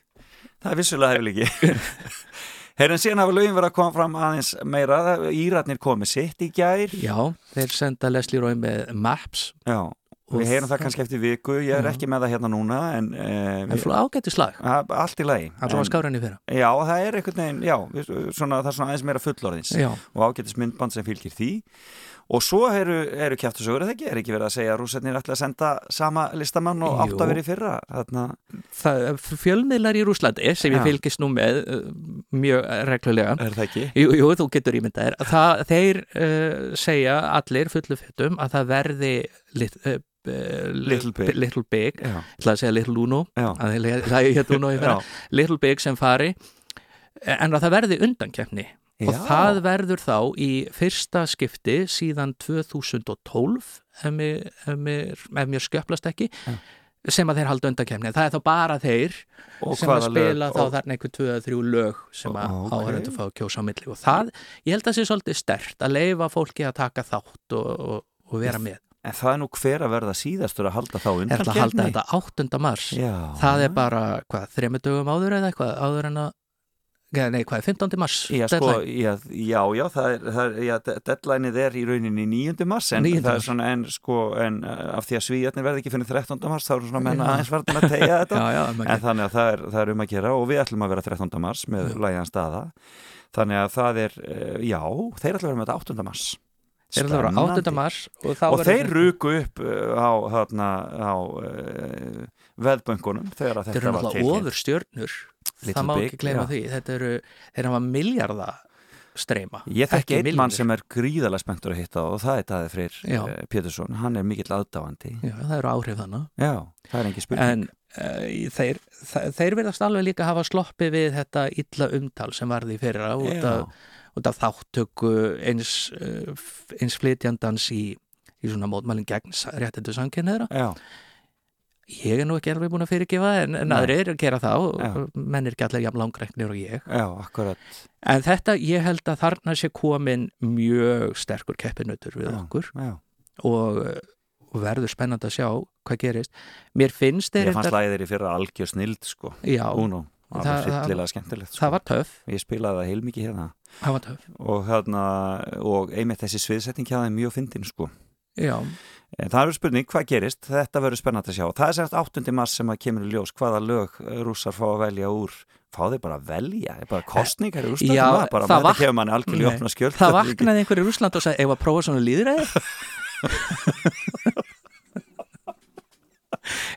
Það er vissulega hæfileiki. Herrin síðan hafa lögin verið að koma fram aðeins meira. Íratnir komið sitt í gær. Já, þeir senda Leslie Roy með Maps. Já, við heyrum það kannski eftir viku. Ég er Já. ekki með það hérna núna En en uh, fló ágætti slag allt í lagi. En- Já, það er einhvern veginn, já, svona, það er svona aðeins meira fullorðins Já, og ágætis myndband sem fylgir því og svo eru, eru kjæftusögur eða ekki, er ekki verið að segja að rússarnir ætla að senda sama listamann og átt að vera í fyrra? Þarna, það, fjölmiðlar í Rúslandi sem ég fylgist nú með uh, mjög reglulega. Er það ekki? Jú, jú, þú getur ímyndað þér. Það, Þeir uh, segja allir fullu fettum að það verði lit, uh, Little Big. Little Big. Ég ætla að segja Little Uno. Að það er hérna Uno Little Big sem fari en að það verði undankeppni og Já. það verður þá í fyrsta skipti síðan 2012 ef mér, mér, mér skjöplast ekki sem að þeir halda undankemni það er þá bara þeir og sem að spila lög? þá og, þarna einhver tvö eða þrjú lög sem að Ó, ok. áhærendur fá að kjósa á milli. Og það, ég held að það sé svolítið stert að leifa fólki að taka þátt og, og, og vera með. en það er nú hver að verða síðastur að halda þá er undan það að halda þetta 8. mars? Já, það er bara, hvað, þremur dögum áður eða eitthvað áður en að Ja, nei, hvað er 15. mars? Já, sko, já, já, já, það er, það er já, de- deadlineið er í rauninni 9. mars en 9. það er svona, en sko, en uh, af því að svíjarnir verði ekki fyrir 13. mars þá er svona menna aðeins verðin að tegja þetta já, en þannig að það er, það er um að gera og við ætlum að vera 13. mars með lægjan staða þannig að það er, uh, já, þeir ætlum að vera með þetta 8. mars þeir eru að vera 8. mars og, og þeir ruku upp uh, á, þarna, á veðbönkunum þegar að Þeir þetta eru var náttúrulega ofur stjörnur Little það má ekki gleyma því. Þetta eru, þeir hafa miljardða streyma Ég þekki Ekki einn mann sem er gríðalega spenntur að hitta og það er Daði Freyr uh, Pétursson, hann er mikill aðdáandi. Já, það eru áhrif þannig Já, það er engin spurning. En uh, þeir, þeir verðast alveg líka hafa sloppið við þetta illa umtal sem varði fyrra út af, út af þáttöku eins, f- eins flytjandans í, í svona mótmælinn gegn réttindu samkynniðra Já, ég er nú ekki alveg búin að fyrirgefa en, en Nei. aðrir eru að gera og Já. menn er ekki allir jafn langreiknir og ég já, en þetta, ég held að þarna sé komin mjög sterkur keppinutur við Já. okkur Já. og, og verður spennandi að sjá hvað gerist mér finnst þeir Ég fannst reyndar- læðir í fyrra algjör snild sko já, Uno, Það- alveg það- hryllilega skemmtilegt sko. það var töff Ég spilaði það heilmikið hérna það var töff, og, hérna, og einmitt þessi sviðsetting hjá þeim mjög fyndin sko já, það er spurning hvað gerist, þetta verður spennandi að sjá. Það er sérst 8. mars sem að kemur í ljós hvaða lög rússar fá að velja úr. Fá þeir bara að velja, er bara kostningar í Já, það, bara, það þetta kemur manni algjörlega opna skjöld það vaknaði einhver í Rúsland og sagði, ef að prófa svona líðræði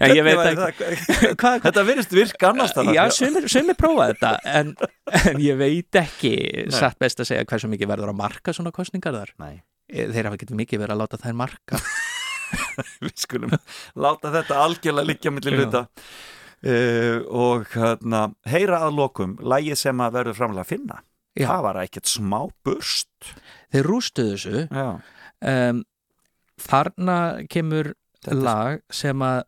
en ég veit ekki. Þetta virðist virka annars þar já, sumir, prófa þetta en, en ég veit ekki Nei. satt best að segja hversu mikið verður að marka svona kostningar þar. Nei, Eh, þeir hafa ekki mikið verið að láta þær marka við skulum láta þetta algjörlega liggja millir hluta. Uh, og hérna, heyra að lokum lægið sem að verður framlega að finna. Já. það var ekkert smá burst þeir rústuðu þessu. Um, þarna kemur Þetta lag sem að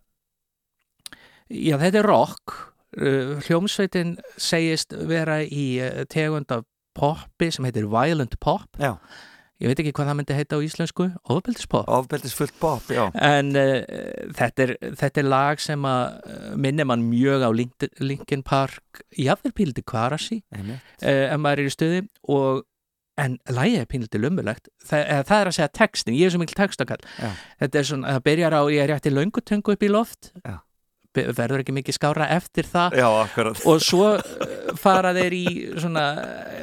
já þetta er rock. Uh, hljómsveitin segist vera í uh, tegund af poppi sem heitir violent pop. Já, ég veit ekki hvað það myndi heita á íslensku. Ofbeldispop ofbeldisfullt pop, já. En uh, þetta, er, þetta er lag sem að uh, minnir mann mjög á Link- Linkin Park. Jafnvel píldi Kvarasi uh, ef maður er í stuði. Og en lagið er pínlítið lummulegt. Það, það er að segja textin, ég er svo mikil textakall. Þetta er svona, það byrjar á ég er rétt í löngutungu upp í loft. Já. Verður ekki mikið skára eftir það. Já, og svo uh, fara þeir í svona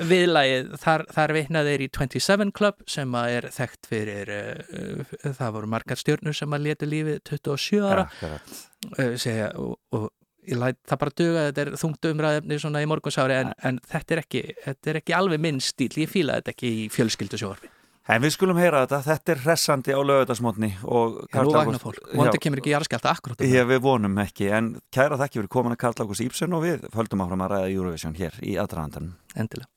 viðlagið, þar, þar vitna þeir í 27 Club sem er þekkt fyrir uh, það voru margar stjörnur sem að letu lífið 27 ára. Uh, segja, og, og læt það bara duga, þetta er þungt umræðefni svona í morgunsári en, en þetta, er ekki, þetta er ekki alveg minn stíl, ég fíla þetta ekki í fjölskyldu sjóarfi. En við skulum heyra þetta, þetta er hressandi á lögutarsmotni og nú vagnar fólk, vonandi kemur ekki jarðskjálta akkurat um Já, við vonum ekki, en kæra þakki fyrir komin að Karl Ágúst Íbsen og við höldum áfram að ræða Eurovision hér í aðdraðandanum. það, endilega.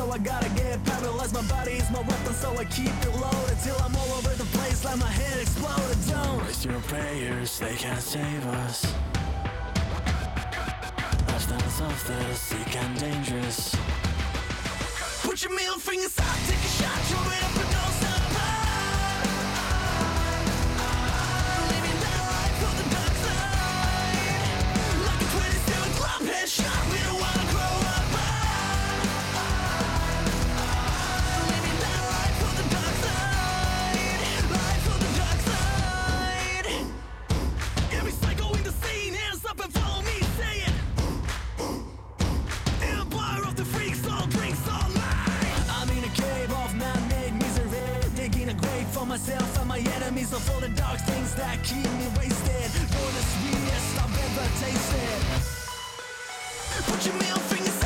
So I gotta get paralyzed. My body is my weapon, so I keep it loaded till I'm all over the place like my head exploded. Don't waste your prayers, they can't save us. Lifestyles of the sick and dangerous. Put your middle fingers up, take a shot, myself and my enemies Of all the dark things that keep me wasted. You're the sweetest I've ever tasted. Put your middle fingers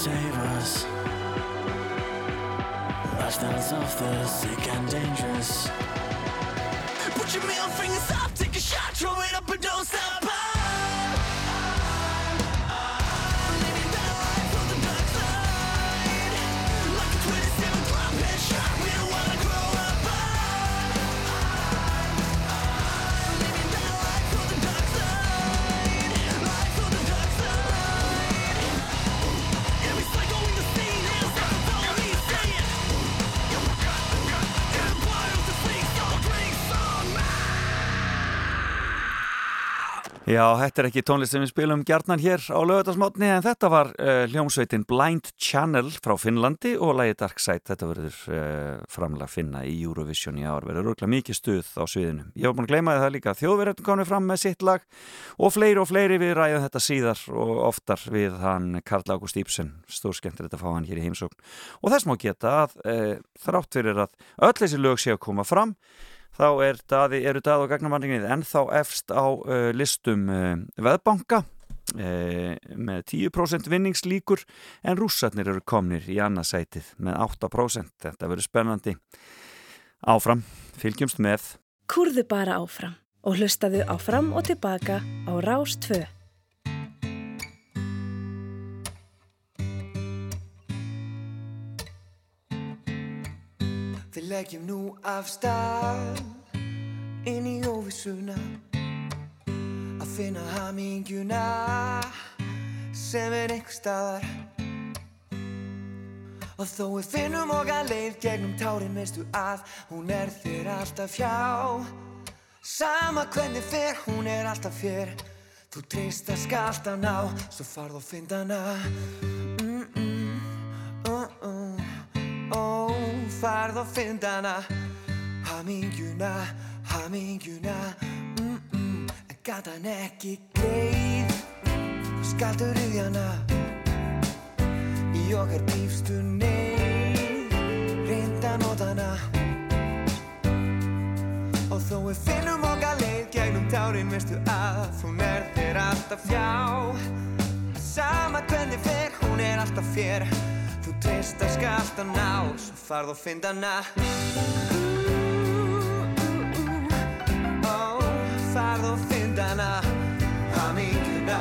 save us. Lifestyles of the sick and dangerous. Put your middle fingers up, take a shot, throw Já, þetta er ekki tónlist sem við spilum gjarnan hér á lögutarsmátni en þetta var uh, hljómsveitin Blind Channel frá Finnlandi og lagi Dark Side, þetta verður uh, framlega að finna í Eurovision í ár, verður rúglega mikið stuð á sviðinu. Ég var búin að gleyma það líka, þjóðverðin komið fram með sitt lag og fleiri og fleiri. Við ræðum þetta síðar og oftar við hann Karl Ágúst Íbsen, stór skemmtilegt að fá hann hér í heimsókn. Og þess má geta að uh, þrátt fyrir að öll þessi lög sé að koma fram þá er daði, eru daði og gagnamanningin ennþá efst á uh, listum uh, veðbanka uh, með 10% vinningslíkur en rússarnir eru komnir í annarsætið með 8% þetta verður spennandi. Áfram, fylgjumst með. Kúrðu bara áfram og hlustaðu áfram og tilbaka á Rás leggjum nú af stað inn í óvissuna að finna hamingjuna sem er einhver staðar. Og þó við finnum okkar leið gegnum tárin veistu að hún er þér alltaf hjá. Sama hvernig fer hún er alltaf fér þú treyst að skalta ná svo farð og finn hana finn hana Hamingjuna, hamingjuna mm -mm. En gat hann ekki greið Skaldu riðjana Í okkar dýfstu neyð Reynda nótana Og þó við finnum okkar leið Gegnum tárin veistu að Hún er þér alltaf fjá Sama hvernig fer Hún er alltaf fér Treyst að skalta ná Svo farð og finn hana. Ó, farð og finn hana. Hamingjuna,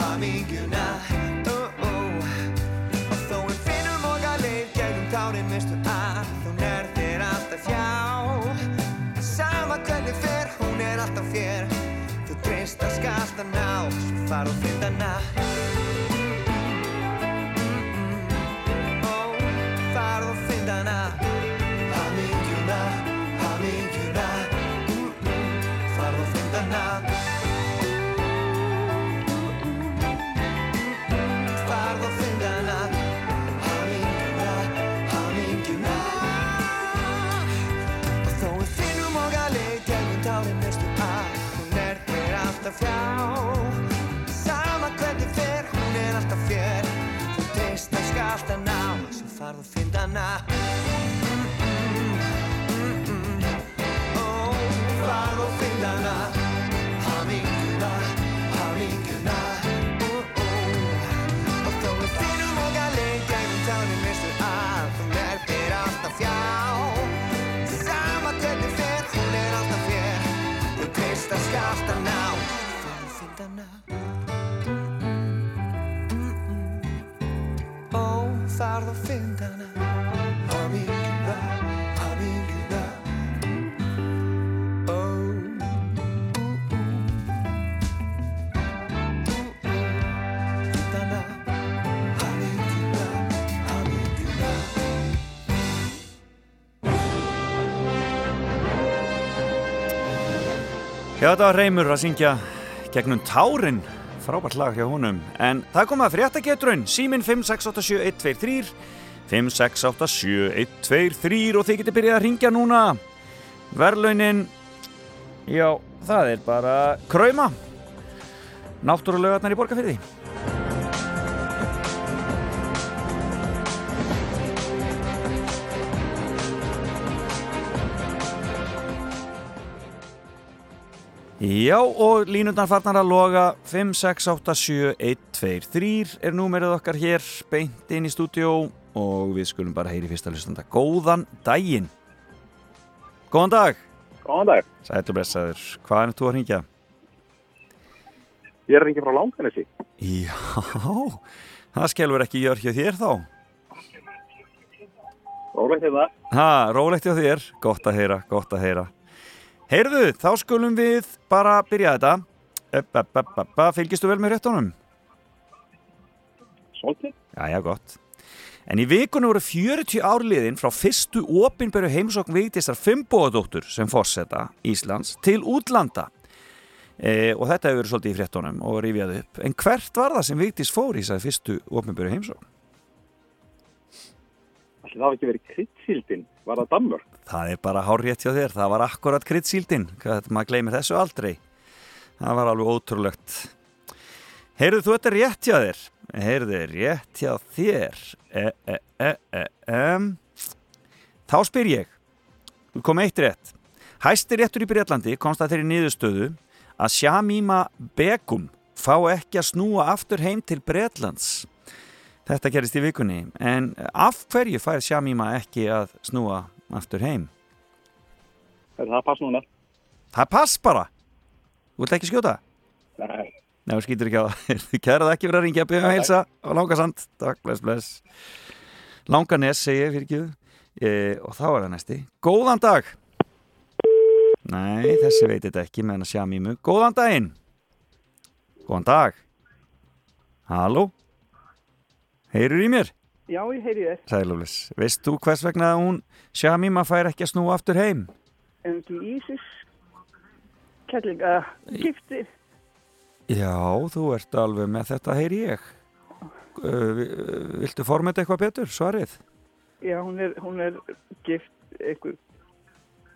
hamingjuna Ó, ó. Og þó við finnum okkar leið Gegnum tárin veistu að Hún er þér alltaf hjá. Sama hvernig fer Hún er alltaf fér Þú treyst að skalta ná Svo farð og finn hana að skalta ná. Svo farð og finn hana Já, þetta var Reymur að syngja gegnum tárin, frábært lag hjá honum. En það kom að fréttagetrun, símin 5687123, 5687123 og þið getur byrjað að ringja núna. Verlaunin, já, það er bara krauma. Náttúrulögarnar í borgarfyrði. Já, og línundar farnar að loga 5, 6, 8, 7, 1, 2, 3 er númerið okkar hér beint inn í stúdíó og við skulum bara heyri fyrsta hlustanda. Góðan daginn! Góðan dag! Góðan dag, Sætlu blessaður, hvað er þú að hringja? ég er ekki frá Langanesi. Já, það skelfur ekki jör hjá þér þá. Rólegt hérna. Ha, rólegt hjá þér, gott að heyra, gott að heyra. Heyrðu, þá skulum við bara byrja þetta. Upp. Fylgistu vel með réttunum? Svolítið. Já, já, gott. En í vikunum voru 40 árliðin frá fyrstu opinberu heimsókn Vigdísar Fimbóðadóttur sem fórseta Íslands til útlanda. E, og þetta hefur verið svolítið í fréttunum og rifjaði upp. En hvert var það sem Vigdís fór í þessari fyrstu opinberu heimsókn? Ætli það hafi ekki verið kryddsíldin. Var það Danmörk? Það er bara hár rétt hjá þér. Það var akkurat kryddsíldin. Maður gleymir þessu aldrei. Það var alveg ótrúlegt. Heyrðu þú þetta er rétt hjá þér? Heyrðu rétt hjá þér? E, e, e, e, e. Þá spyr ég. Þú kom eitt rétt. Hæsti réttur í Breitlandi komst að þeirri niðurstöðu að Shamima Begum fá ekki að snúa aftur heim til Breitlands. Þetta gerist í vikunni. En af hverju fær Shamima ekki að snúa aftur heim? Er það pass núna? Það pass bara. Þú vilt ekki skjóta? Nei. Nei, þú skýtur ekki á það kærað ekki verið að ringja. Að heilsa á Langasand Takk, bless, bless. Langanes segi ég fyrir ekki e, Og þá er það næsti. Góðan dag. Nei, þessi veit þetta ekki meðan að sjá mýmu Góðan daginn. Góðan dag. Halló? Heyrur í mér? Já, ég heyri þér. Sæluflis Veist þú hvers vegna hún Shamima fær ekki að snúa aftur heim? En ekki Ísis, kellinga, gifti. Já, þú ert alveg með þetta, heyri ég. Vi- viltu formeta eitthvað betur, svarið? Já, hún er, hún er gift einhver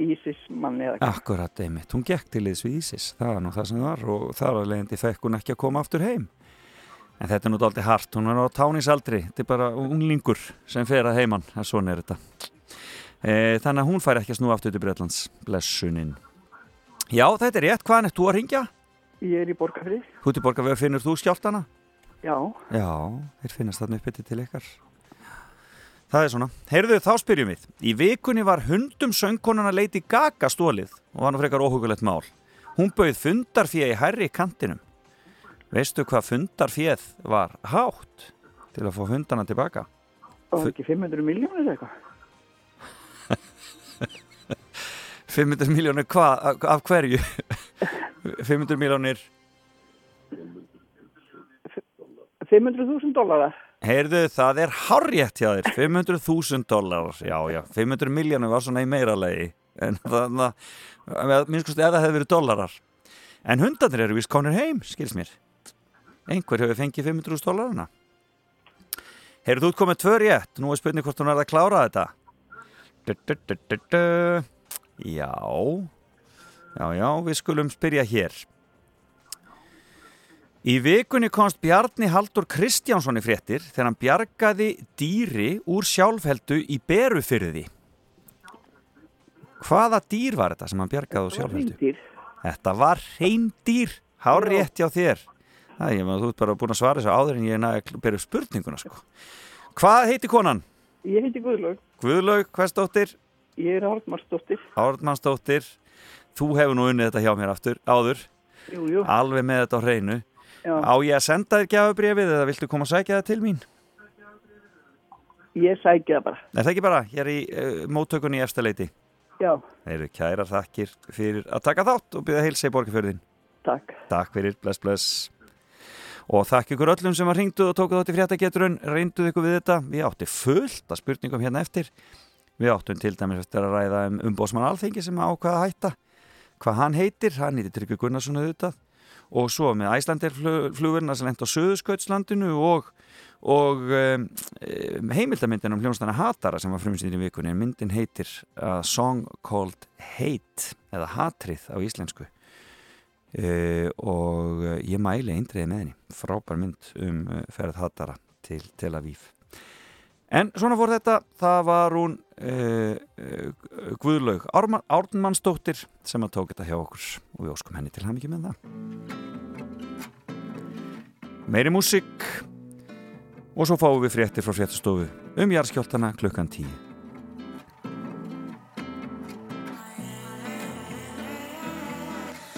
Ísis manni eða ekki. Akkurat, einmitt. Hún gekk til liðs við Ísis. Það var nú það sem var og þar að leiðandi fekk hún ekki að koma aftur heim. En þetta er nú dálítið hart. Hún er á tánisaldri. Þetta er bara unglingur sem fer að heiman. En svona er þetta. E, þannig að hún fær ekki að snúa aftur til Breitlands. Blessunin. Já, þetta er rétt. Hvaðan ert þú að ringja? Ég er í borgarfrið. Húti borgarveg finnur þú skjáltana? Já, Já, þeir finnast þarna uppbytti til ykkar. Það er svona. Heyrðu, þá spyrjum við. Í vikunni var hundum söngkonuna Lady Gaga stólið og var nú frekar óhugulegt mál. Hún bauð fundarfíð í hærri kantinum. Veistu hvað fundarfíð var hátt til að fá hundana tilbaka? það var ekki 500 miljónir eða eitthvað. 500 miljónir hvað? Af- hverju? 500 miljónir 500.000 dólarar. Heyrðu, það er hárrétt hjá þér, 500.000 dólar, já, já, 500 miljónur var svona í meira lagi, en þannig að, minnst kosti, það hefði verið dólarar. En hundarnir eru vist konur heim, skils mér. Einhver hefur fengið 500.000 dólarina. Heyrðu, þú ert komið tvö rétt, nú er spurning hvort hún er að klára þetta. Du, du, du. Já, já, já, við skulum spyrja hér. Í vikunni komst Bjarni Haldur Kristjánsson í fréttir þegar hann bjargaði dýri úr sjálfheldu í berufyrði. Hvaða dýr var þetta sem hann bjargaði úr sjálfheldu? Þetta var reyndýr, hár rétt hjá þér. Það er, þú ert bara búin að svara þessu áður en ég er næg að upp spurninguna, sko. Hvað heiti konan? Ég heiti Guðlaug. Guðlaug, hversdóttir? Ég er Ártmarsdóttir. Ármannsdóttir. Þú hefur nú unnið þetta hjá mér aftur, áður. Jú, jú. Alveg með þetta á hreinu. Já. Á ég að senda þér gjafabrifið eða viltu koma að sækja það til mín? Ég sækja það bara. Er það ekki bara? Ég er í uh, móttökunni í efstaleiti. Já, Það eru kærar þakkir fyrir að taka þátt og byrja heilsa í borgarfjörðin. takk. Takk fyrir, bless, bless. Og þakk ykkur öllum sem að ringdu og tóku þátt í fréttageturinn, reynduð ykkur við þetta. Við átti fullt af spurningum hérna eftir. Við áttum til dæmis eftir að ræða um umbósmann alþengi sem ákvaða að hætta. Hvað hann heitir, hann heitir Tryggvi Gunnarsson auðvitað. Og svo með Æslandirflugurna sem lent á Suðuskautslandinu og, og um, heimildamyndin um hljónstana Hatara sem var frumsýnir í vikunni. Myndin heitir A Song Called Hate eða Hatrið á íslensku. Uh, og uh, ég mæli eindriði með henni. Frábær mynd um uh, ferð Hattara til Tel Aviv. En svona fór þetta. Það var hún uh, Guðlaug Ármann, Ármannsdóttir sem að tók þetta hjá okkur. Og við óskum henni til hann ekki með það. Meiri músík. Og svo fáum við fréttir frá fréttastofu um jarðskjáltana klukkan 10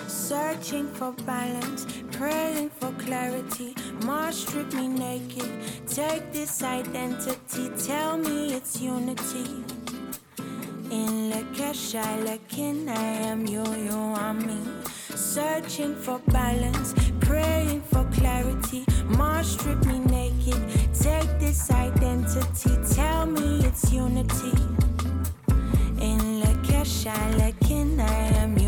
Searching for balance, praying for clarity. Mars strip me naked. Take this identity, tell me it's unity. In I Lakin, I am you, you are me. Searching for balance, praying for clarity. Mars strip me naked. Take this identity, tell me it's unity. In I Lakin, I am you.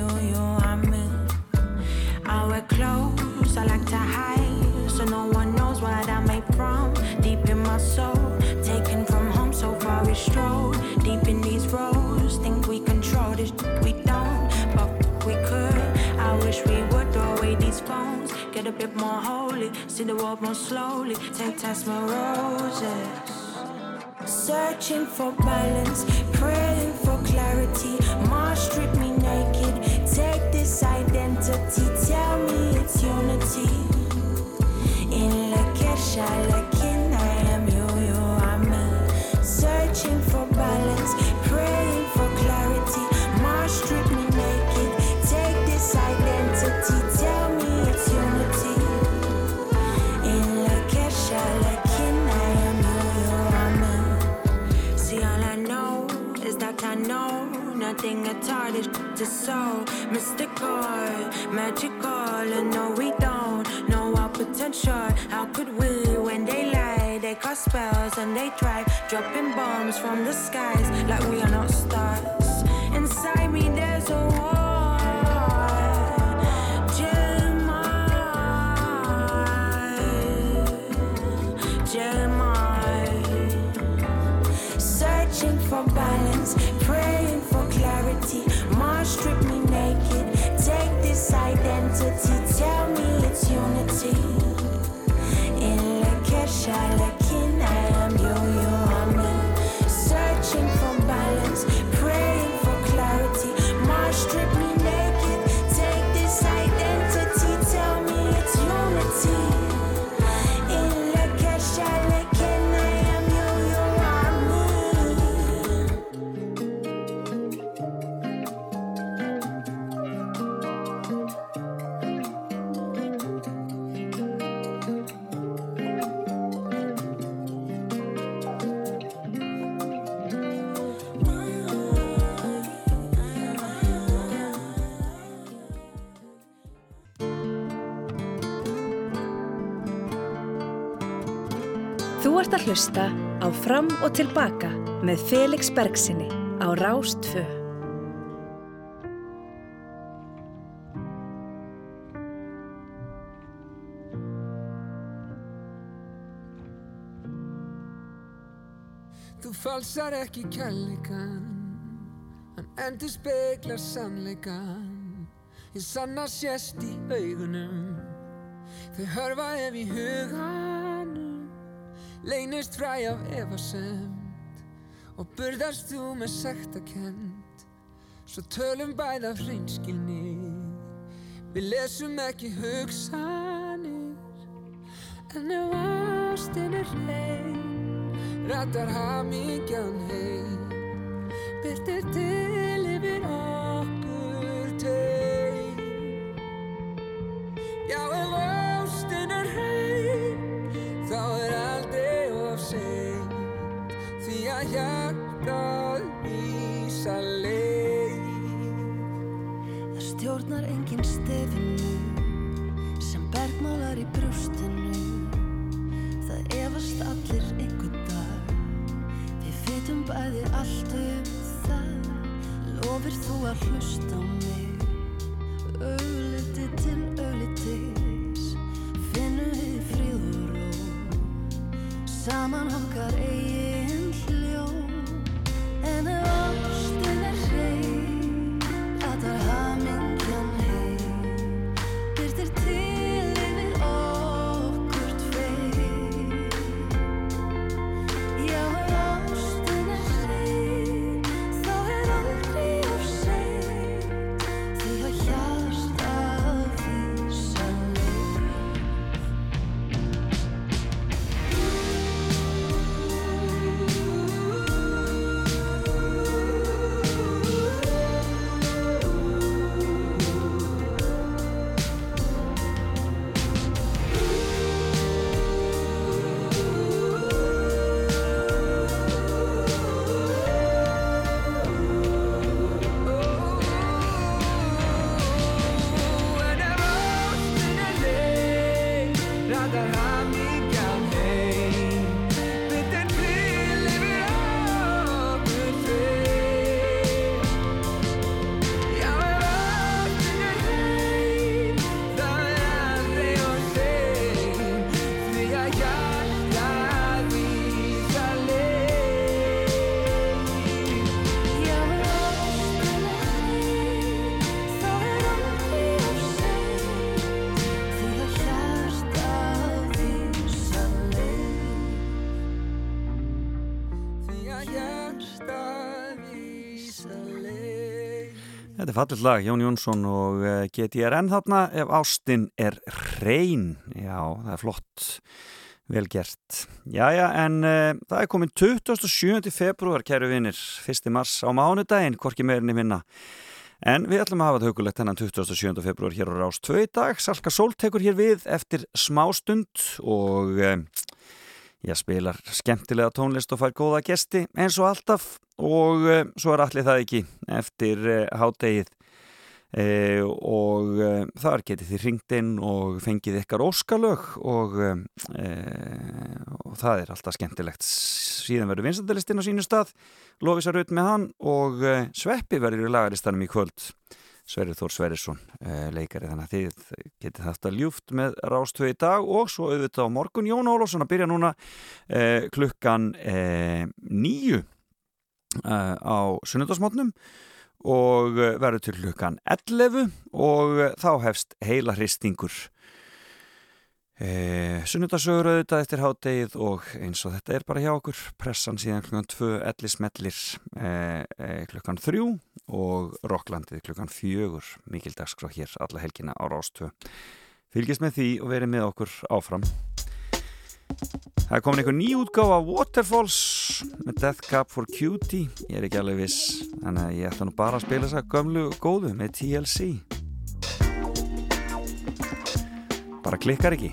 I wear clothes I like to hide, so no one knows what I'm made from. Deep in my soul, taken from home, so far we stroll. Deep in these roads, think we control this, we don't, but we could. I wish we would throw away these phones, get a bit more holy, see the world more slowly. Take time, my roses. Searching for balance, praying for clarity. Mars strip me naked take this identity, tell me it's unity. In La Kesha, La Kin, I am you, you are me. Searching for balance, praying for clarity. Marsh strip me naked, take this identity, tell me it's unity. In La Kesha, La Kin, I am you, you are me. See, all I know is that I know nothing at all so mystical, magical, and no, we don't know our potential. How could we when they lie? They cast spells and they try dropping bombs from the skies like we are not stars. Inside me, there's a war. Searching for balance, praying identity, tell me it's unity. In Lakesha, Lakin, að hlusta á Fram og Tilbaka með Felix Bergsinni á Rástfö. Þú falsar ekki kærleikan Hann endur speklar sannleikan Ég sanna sést í augunum Þau hörfa ef í huganum Leynist fræ af efasemt Og burðast þú með sektakend Svo tölum bæð af hreinskilni Við lesum ekki hugsanir. En ef ástin er reyn Rattar hamingjan heim Byrtir til yfir okkur í brjóstinu. Það efast allir einhvern dag. Við vitum bæði allt um það. Lofir þú að hlusta á mig? Augliti til auglitis. Finnum við fríð og Saman okkar eigin fallit lag, Jón Jónsson og eh, GTRN þarna ef ástin er hrein. Já, það er flott, vel gert. Jæja, en uh, það er komin 27. februar, kæru vinnir, 1. mars á mánudaginn, hvorki meirinni minna. En við ætlum að hafa þetta hugulegt hennan 27. februar hér á Rás 2 í dag. Salka Sól tekur hér við eftir smástund og uh, ég spilar skemmtilega tónlist og fær góða gesti eins og alltaf og uh, svo er allir það ekki eftir uh, hádegið. Uh, og þar getið þið ringt inn og fengið ykkar óskalög og, og það er alltaf skemmtilegt. Síðan verður vinsandalistinn á sínu stað Lofísar ut með hann og Sveppi verður í lagaristanum í kvöld Sverrir Þór Sverrisson uh, leikari. Þannig að þið getið að ljúft með rástöðu í dag og svo auðvitað á morgun. Jón Ólafsson að byrja núna uh, klukkan uh, nýju á sunnudasmotnum og uh, verður til klukkan 11 og uh, þá hefst heila hristingur e, sunnudasögur auðvitað eftir hádegið og eins og þetta er bara hjá okkur pressan síðan klukkan 2 ellismellir e, e, klukkan 3 og Rokklandið klukkan 4 mikil dagskrá hér alla helgina á Rástöð fylgjast með því og verið með okkur áfram. Það er komin einhver ný útgáfa Waterfalls með Death Cab for Cutie. Ég er ekki alveg viss þannig að ég ætla nú bara að spila þess að gömlu góðu með TLC bara klikkar ekki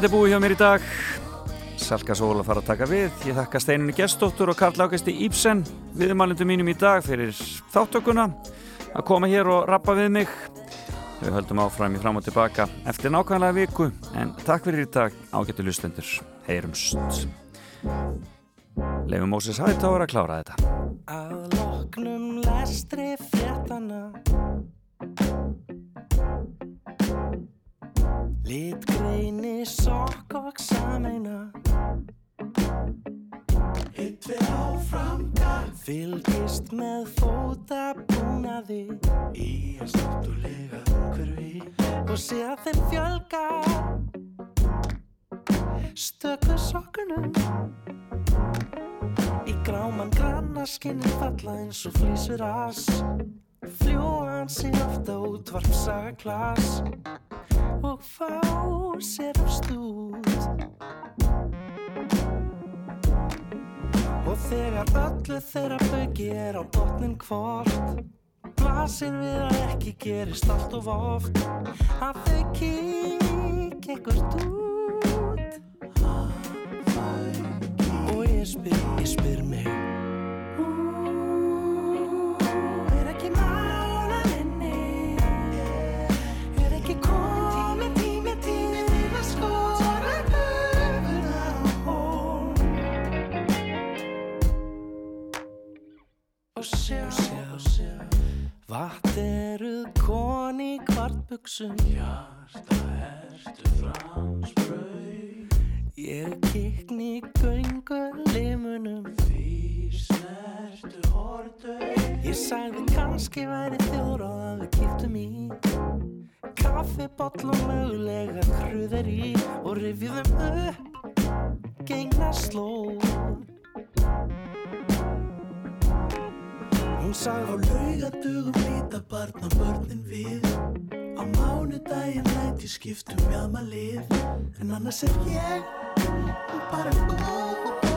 Þetta er búið hjá mér í dag. Salka Sól að fara að taka við. Ég þakka Steinunni Gestóttur og Karl Ágæsti Íbsen viðmælundum mínum í dag fyrir þáttökuna að koma hér og rappa við mig. Við höldum áfram í fram og tilbaka eftir nákvæmlega viku en takk fyrir í dag ágættu lustendur Heyrumst. Leifum Móses Hættáður að klára þetta. Að loknum lestri fréttana Litgreini sokk og sameina. Hitt við áfram gang Fylgist með fótabúnaði. Í að státtulega umhverfi. Og sé að þeim fjölga. Stöku sokkunum. Í gráman granna skinni falla eins og flýsur as Fljúan sig ofta út varpsaga glas Og fá sér af stúð Og þegar öllu þeirra bauki er á botnin hvort Blasir við að ekki gerist allt of oft. Að þau kík ekkert út. Og ég spyr, ég spyr mig og sjá, sjá, sjá. Vatn eruð koni kvartbuxum. Hjarta ertu fransbrau Ég kikni göngu limunum Því snertu hortu Ég sagði kannski væri þjóður og að við kiptum í. Kaffibotl og mögulega kruðir í. Og rifjum upp Gengna slóð Hún sagði á laugadugum líta barna börnin við. Á mánudaginn læt ég skiptum mjadma lið. En annars er ég bara góð